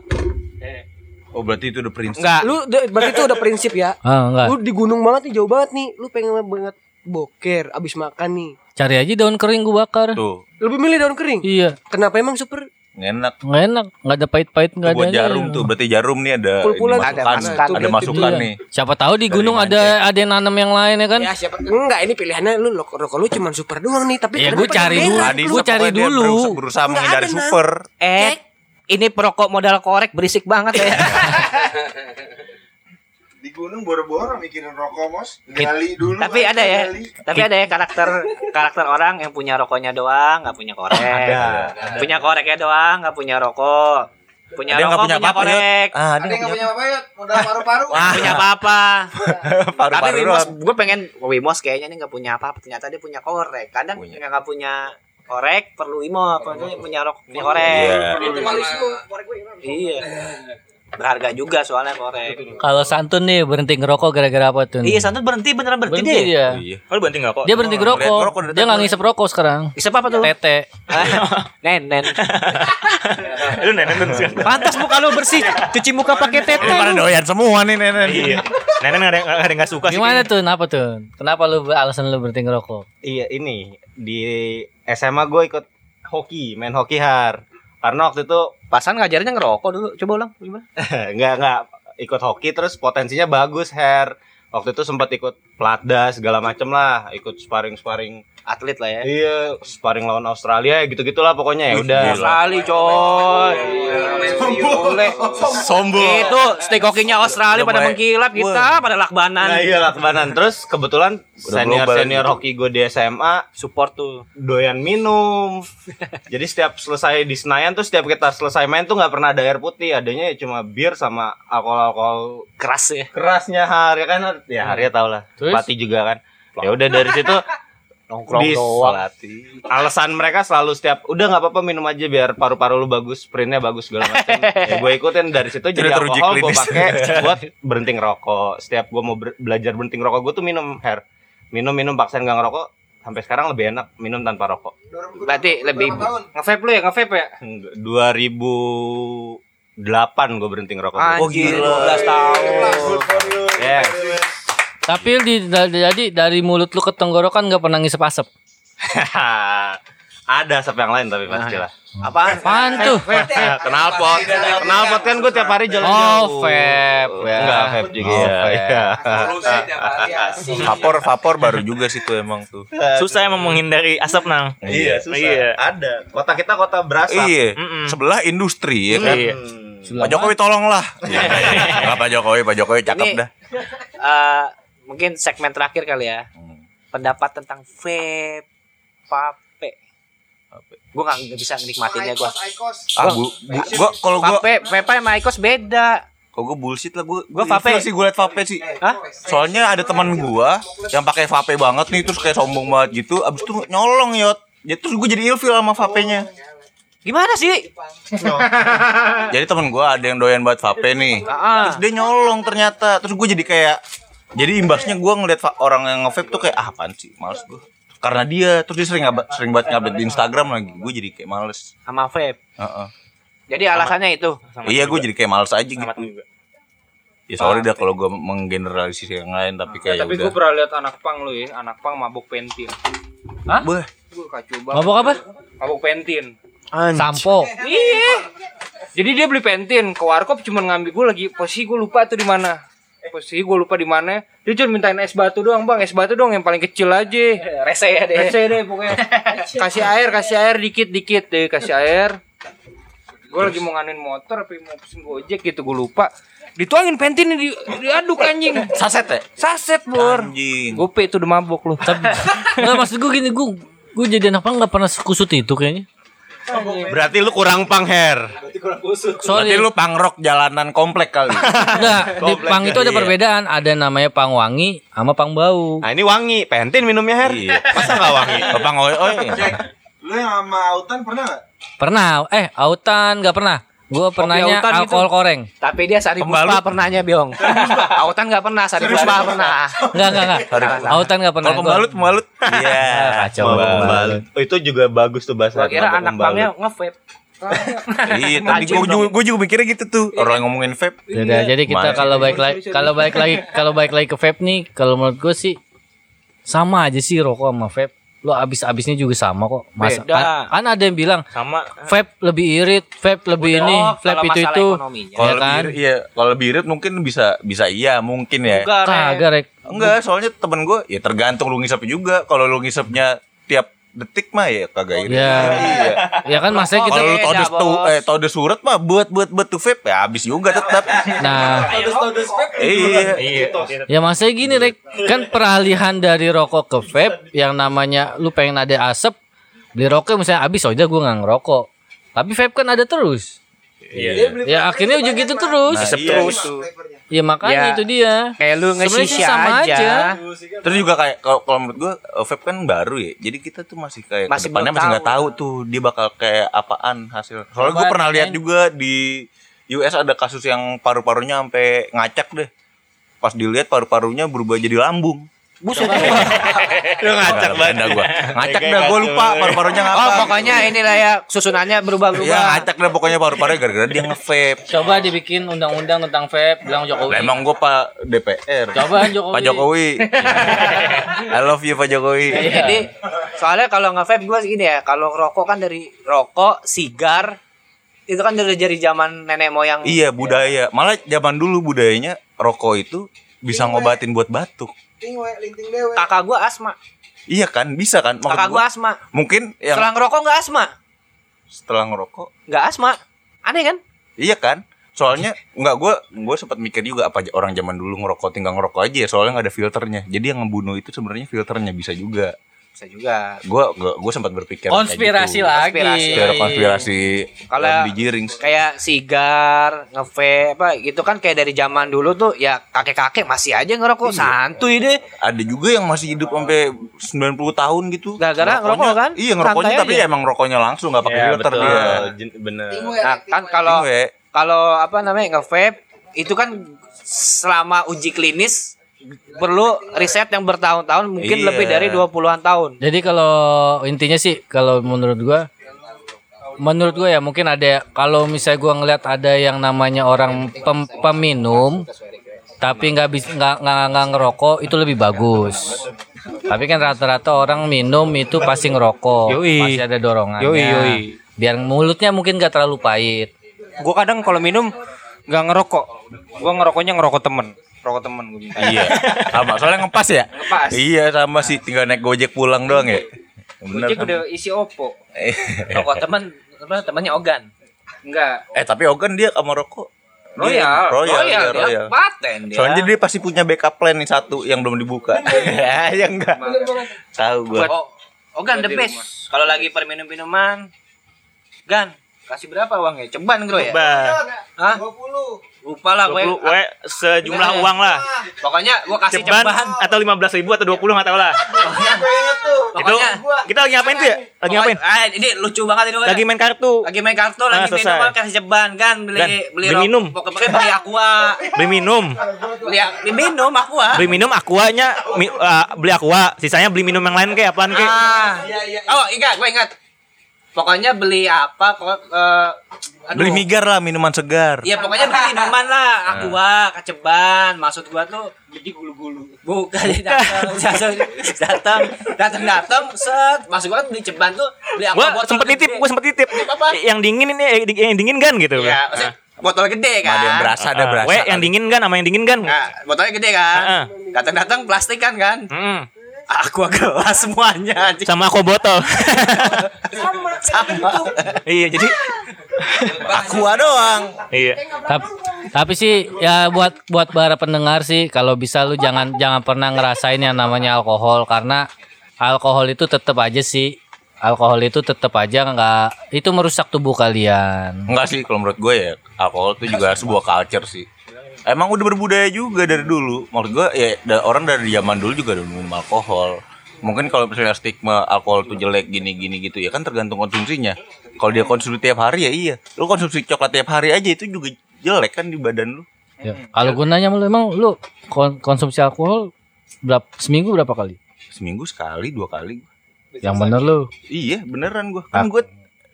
Oh berarti itu udah prinsip. Enggak. lu de- berarti itu udah prinsip ya Ah, enggak. lu di gunung banget nih jauh banget nih lu pengen banget boker abis makan nih Cari aja daun kering gue bakar. Tuh, lebih milih daun kering Iya, kenapa emang super enak. nggak enak, nggak ada pahit-pahit, nggak ada. buat jarum tuh, berarti jarum nih ada Pul-pulan. ini Ada masukan, masukan. ada masukan Iya. nih. Siapa tahu di gunung ada ada yang nanam yang lain ya kan? ya siapa enggak ini pilihannya lu rokok, rokok lu cuma super doang nih tapi Ya, kenapa gua cari dulu. Gua cari dulu. berusaha, menghindari super. Eh, ini perokok modal korek berisik banget ya. Di gunung boro-boro mikirin rokok, Mos. Gali dulu. tapi aja, ada ya, gali. tapi ada ya karakter karakter orang yang punya rokoknya doang, nggak punya korek. Punya koreknya doang, nggak punya rokok. Punya Ada rokok, punya punya, Yud? korek. Ah, Ada yang nggak punya apa ya? Modal paru-paru. Punya apa-apa. Tapi Paru-paru Wimos, gue pengen Wimos kayaknya nih nggak punya apa-apa. Ternyata dia punya korek. Kadang Punya. nggak punya korek perlu apa tuh punya rok, punya korek. Iya. Lu. Iya. Berharga juga soalnya korek. Kalau Santun nih berhenti ngerokok gara-gara apa tuh? Iya, Santun berhenti beneran berhenti, berhenti deh. dia. Iya. Lu berhenti enggak kok? Dia berhenti ngerokok. ngerokok Dia nggak ngisep rokok sekarang. Bisa apa tuh? Tete. nen, nen. Lu nenek tuh. Pantas muka lu bersih. Cuci muka pakai tete. Ini pada lu. doyan semua nih nenek. Iya. Nenek ada nggak ada yang nggak suka sih. Gimana tuh? Kenapa tuh? Kenapa lu alasan lu berhenti ngerokok? Iya ini di SMA gue ikut hoki, main hoki har. Karena waktu itu Pasan ngajarnya ngerokok dulu. Coba ulang gimana? nggak nggak ikut hoki terus potensinya bagus her. Waktu itu sempat ikut platda segala macem lah, ikut sparring sparring. Atlet lah ya. Iya, sparring lawan Australia gitu gitulah pokoknya ya udah. Australia coy. Sombong. Itu stick hokinya Australia Udah pada mengkilap kita pada lakbanan. Nah iya lakbanan Terus kebetulan Udah senior global senior gitu. hoki gue di SMA Support tuh. doyan minum. Jadi setiap selesai di Senayan tuh setiap kita selesai main tuh nggak pernah ada air putih, adanya ya cuma bir sama alkohol-alkohol Keras ya. kerasnya hari kan ya hari tau lah. Terus? Pati juga kan. Ya udah dari situ Nongkrong di doang. alasan mereka selalu setiap udah nggak apa-apa minum aja biar paru-paru lu bagus, sprintnya bagus segala macam. ya gue ikutin dari situ jadi alkohol gue pakai buat berhenti ngerokok. Setiap gue mau belajar berhenti ngerokok gue tuh minum hair, minum minum paksain nggak ngerokok. Sampai sekarang lebih enak minum tanpa rokok. Berarti lebih nge-vape lu ya, nge-vape ya? 2008 gue berhenti ngerokok. Oh, gila. 12 tahun. Yes. Tapi di, da- jadi dari mulut lu ke tenggorokan nggak pernah ngisep asap. Ada asap yang lain tapi pasti lah. Apaan? Apaan tuh? Kenalpot. Kenalpot kan gue tiap hari jalan Oh, jauh. vape. Ya. Enggak, vape juga. Oh, ya. vape. Iya. Vapor vapor baru juga sih tuh emang tuh. Susah emang menghindari asap nang. Iya, susah. Iya. Ada. Kota kita kota berasap. Iya, sebelah industri ya kan. Iya. Pak Jokowi tolonglah. Enggak Pak Jokowi, Pak Jokowi cakep dah. Eh, mungkin segmen terakhir kali ya. Hmm. Pendapat tentang vape, vape. Gue gak, nggak bisa nikmatinnya gue. Ah, gua kalau gua Vape, vape sama Icos beda. kalau gua bullshit lah gua. Gua vape. sih gua liat vape sih. Hah? Soalnya ada teman gua yang pakai vape banget nih terus kayak sombong banget gitu, abis itu nyolong yot. Ya terus gua jadi ilfil sama vape-nya. Gimana sih? Jadi temen gua ada yang doyan banget vape nih. Ah, Terus dia nyolong ternyata. Terus gue jadi kayak jadi imbasnya gua ngeliat orang yang nge-vape tuh kayak ah apaan sih, males gua. Karena dia terus dia sering sering banget ngupdate di Instagram lagi. Gue jadi kayak males. sama vape. Heeh. Jadi alasannya itu. Iya, gue jadi kayak males aja gitu. Sama juga. Ya sorry dah kalau gue menggeneralisir yang lain tapi kayak Tapi udah. gue pernah lihat anak pang lu ya, anak pang mabuk pentin. Beuh. Gue kacau banget. Mabok apa? Mabuk pentin. Sampo. Iya. Jadi dia beli pentin ke warkop cuma ngambil gue lagi posisi gue lupa tuh di mana. Posisi gue lupa di mana. Dia cuma mintain es batu doang bang, es batu doang yang paling kecil aja. Rese ya deh. Rese deh pokoknya. kasih air, kasih air dikit dikit deh, kasih air. Gue lagi mau nganin motor, tapi mau pesen gojek gitu, gue lupa. Dituangin pentin di, diaduk anjing. Saset ya? Saset bor. Anjing. Gope itu udah mabok lu. Tapi nggak maksud gue gini, gue gue jadi anak pang nggak pernah kusut itu kayaknya. Berarti lu kurang pang hair. Berarti Sorry. lu pangrok jalanan komplek kali. Enggak, di pang itu ada iya. perbedaan. Ada namanya pang wangi sama pang bau. Nah ini wangi, pentin minumnya hair. Iya. Masa nggak wangi? Oh, Pang oi oi. Lu yang sama Autan pernah gak? Pernah, eh autan nggak pernah. Gue pernahnya gitu. alkohol koreng. Tapi dia Sari. Puspa pernahnya, Biong. Autan nggak pernah, Sari Puspa pernah. Enggak, enggak, enggak. Autan nggak pernah. Kalau pembalut pembalut. Iya. Kacau Mau banget. pembalut. Oh, itu juga bagus tuh bahasa. Kira anak pembalut. pangnya nge-vape. Iya, tadi gue juga, gua juga mikirnya gitu tuh. Orang yang ngomongin vape. Yaudah, jadi kita Gimana? kalau baik lagi kalau baik lagi kalau baik lagi ke vape nih, kalau menurut gue sih sama aja sih rokok sama vape. Lo abis-abisnya juga sama kok. Masa Beda. kan, kan ada yang bilang Sama vape lebih irit, vape lebih ini, Oh, vape kalau itu itu. ekonominya. Ya Kalau kan? lebih irit, iya, kalau lebih irit mungkin bisa bisa iya mungkin ya. Enggak. Kagak rek. Enggak, soalnya temen gue ya tergantung lu ngisep juga. Kalau lu ngisepnya tiap detik mah ya kagak irit. Ya. Iya. Ya kan masanya kita Kalau todes tuh Bos. eh todes surat mah buat buat buat tuh vape ya habis juga tetap. nah iya. Ya maksudnya gini Rek Kan peralihan dari rokok ke vape Yang namanya Lu pengen ada asap Beli rokok misalnya habis Oh udah gue gak ngerokok Tapi vape kan ada terus Ya akhirnya ujung gitu terus Nah, iya, terus. gitu. Ya makanya Ya. itu dia Kayak lu nge-shisha sama aja. aja. Terus juga kayak kalau kalau menurut gua eh, vape kan baru ya. Jadi kita tuh masih kayak Masih ke depannya belum masih nggak tahu. tuh dia bakal kayak apaan hasil. Soalnya gue Coba pernah lihat juga di US ada kasus yang paru-parunya sampai ngacak deh. Pas dilihat paru-parunya berubah jadi lambung. Buset. Lu ngacak banget gua. Ngacak dah gua lupa paru-parunya ngapa. Oh, pokoknya inilah ya susunannya Iya berubah-berubah. ngacak dah pokoknya paru-parunya gara-gara dia nge-vape. Coba dibikin undang-undang tentang vape Bilang Jokowi Lah, emang gua Pak DPR. Coba Jokowi Pak Jokowi. I love you Pak Jokowi. Jadi soalnya kalau nge-vape gue gini ya, kalau rokok kan dari rokok, sigar itu kan dari dari zaman nenek moyang. Iya budaya. Malah zaman dulu budayanya rokok itu bisa ngobatin buat batuk. Ting we, linting dewe. Kakak gua asma. Iya kan, bisa kan? Maksud Kakak gua, gua asma. mungkin yang Setelah ngerokok nggak asma. setelah ngerokok, Nggak asma. Aneh kan? iya kan? Soalnya nggak gua gua sempat mikir juga apa orang zaman dulu ngerokok tinggal ngerokok aja ya soalnya nggak ada filternya. Jadi yang ngebunuh itu sebenarnya filternya bisa juga. Bisa juga. Gua gua, gua sempat berpikir kayak Konspirasi gitu. lagi Konspirasi. Konspirasi Kalau-. Kayak sigar, nge-vape apa gitu kan kayak dari zaman dulu tuh ya kakek-kakek masih aja ngerokok santuy deh. Ada juga yang masih hidup sampai 90 tahun gitu. Gara-gara Ngerokoknya- ngerokok kan? Iya, ngerokoknya Santai tapi aja. emang rokoknya langsung nggak pakai Iya, filter betul. dia. Bener. Nah, kan we. kalau we. kalau apa namanya nge-vape itu kan selama uji klinis perlu riset yang bertahun-tahun mungkin Iya. lebih dari 20-an tahun. Jadi kalau intinya sih kalau menurut gua menurut gua ya mungkin ada kalau misalnya gua ngeliat ada yang namanya orang pem- peminum tapi nggak bisa nggak nggak nggak ngerokok itu lebih bagus. Tapi kan rata-rata orang minum itu pasti ngerokok, Yoi. pasti ada dorongannya. Yoi, yoi. Biar mulutnya mungkin gak terlalu pahit. Gue kadang kalau minum nggak ngerokok. Gue ngerokoknya ngerokok temen. Rokok temen gue. Iya. Sama soalnya ngepas ya? Ngepas. Iya sama sih tinggal naik Gojek pulang doang ya. Bener. Gojek udah isi Oppo. Rokok teman teman temannya Ogan. Enggak. Eh tapi Ogan dia sama rokok. Royal. Dia- Royal, Royal, dia dia Royal. paten dia. Soalnya dia pasti punya backup plan nih satu yang belum dibuka. ya, ya enggak. Tahu gua. Oh, Ogan the best. Kalau lagi per minum minuman, Gan, kasih berapa uangnya? Ceban bro ya? Bah, Hah? Lupa lah gue. 20 we sejumlah uang lah. Pokoknya gue kasih Ceban ceban. atau 15 ribu atau 20 nggak tahu lah. Itu Pokoknya kita lagi ngapain tuh ya? Lagi ngapain? Ah, ini lucu banget ini. Lagi main kartu. lagi main kartu, Ah, lagi selesai. minum kasih ceban kan beli Gan, beli, beli minum. Pokoknya beli aqua. Beli minum. beli, beli minum aqua. Beli minum aquanya mi- ah, beli aqua, sisanya beli minum yang lain kayak apaan kayak? Ah. Oh, ingat, gue ingat. Pokoknya beli apa kok eh, aduh. Beli migar lah minuman segar. Iya pokoknya beli minuman lah, aqua, kaceban. Maksud gua tuh beli gulu-gulu. Bukan datang, datang, datang, datang, datang, set. Maksud gua kan beli ceban tuh beli aqua Gua botol sempet gede. nitip, gua sempet nitip. apa? Yang dingin ini eh, yang dingin kan gitu. Iya, maksudnya botol gede kan. Ada yang berasa, ada Ah, berasa. we, yang dingin kan sama yang dingin kan? Nah, botolnya gede kan. Heeh. Datang-datang plastik kan kan. Mm. Aqua gelas semuanya anjing. Sama aku botol. sama. iya, jadi Aqua doang. iya. Tapi, tapi sih ya buat buat para pendengar sih kalau bisa lu jangan jangan pernah ngerasain yang namanya alkohol karena alkohol itu tetap aja sih alkohol itu tetap aja nggak itu merusak tubuh kalian. Enggak sih kalau menurut gue ya alkohol itu juga sebuah culture sih. Emang udah berbudaya juga dari dulu. Menurut gue ya da- orang dari zaman dulu juga udah minum alkohol. Mungkin kalau misalnya stigma alkohol tuh jelek gini-gini gitu ya kan tergantung konsumsinya. Kalau dia konsumsi tiap hari ya iya. Lu konsumsi coklat tiap hari aja itu juga jelek kan di badan lu. Ya, Kalau gunanya lu emang lu kon- konsumsi alkohol berapa seminggu berapa kali? Seminggu sekali, dua kali. Yang bener lu. Iya, beneran gua. Kan gue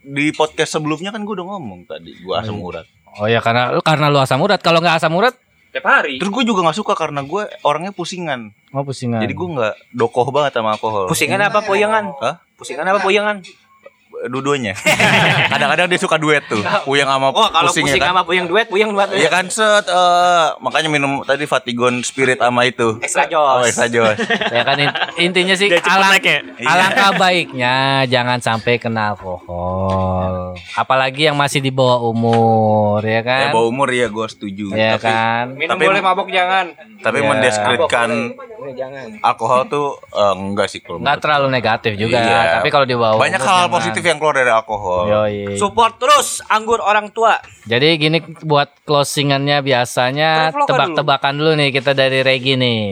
di podcast sebelumnya kan gue udah ngomong tadi gua asam urat. Oh ya karena karena lu asam urat. Kalau nggak asam urat Tiap hari. Terus gue juga nggak suka karena gue orangnya pusingan. mau pusingan. Jadi gue nggak dokoh banget sama alkohol. Pusingan apa puyangan? Hah? Pusingan apa puyangan? Dua-duanya. Kadang-kadang dia suka duet tuh. Puyang sama Oh, kalau pusing, pusing ya kan. sama puyang duet, puyang duet. Iya kan set eh, makanya minum tadi Fatigon Spirit sama itu. Extra Joss. Oh, extra Joss. ya kan in- intinya sih alang, naiknya. alangkah baiknya jangan sampai kena alkohol apalagi yang masih di bawah umur ya ya kan bawah umur ya gue setuju. ya tapi kan Minum Tapi- boleh mabok jangan. tapi Ya. mendeskripsikan jangan. alkohol tuh eh, enggak sih kalau nggak menurut terlalu negatif juga Iya. tapi kalau di bawah Banyak umur hal jangan. positif yang keluar dari alkohol. Yoi. Support terus anggur orang tua. jadi gini buat closingannya biasanya tebak-tebakan dulu nih kita dari Regi nih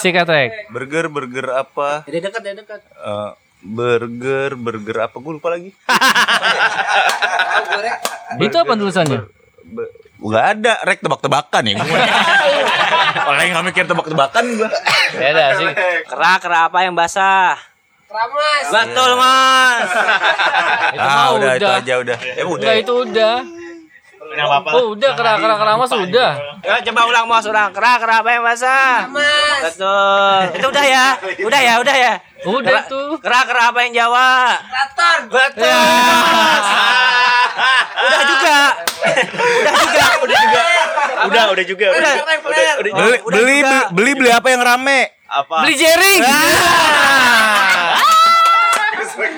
sikat Reg Burger burger apa? Jadi dekat, jadi dekat. Eh, burger burger apa? Gue lupa lagi. itu apa tulisannya Be- Gak ada, rek tebak-tebakan ya gue. Orang yang gak mikir tebak-tebakan gue. ya udah sih Kera kera apa yang basah? Ramas. Betul mas. itu Ah, mah udah, itu udah aja udah. Ya udah. Enggak itu udah Oh udah kera kera kera mas udah Ya, coba ulang mas ulang. Kera kera apa yang basah? Ramas. Betul. Itu udah ya. Udah ya, udah ya. Udah Kera- tuh Kera kera apa yang Jawa? Raton. Betul. udah juga. udah juga. Udah juga. Udah, udah juga. Udah. Udah, udah, udah. Beli, beli, beli, beli beli apa yang rame? Apa? beli jaring Foi.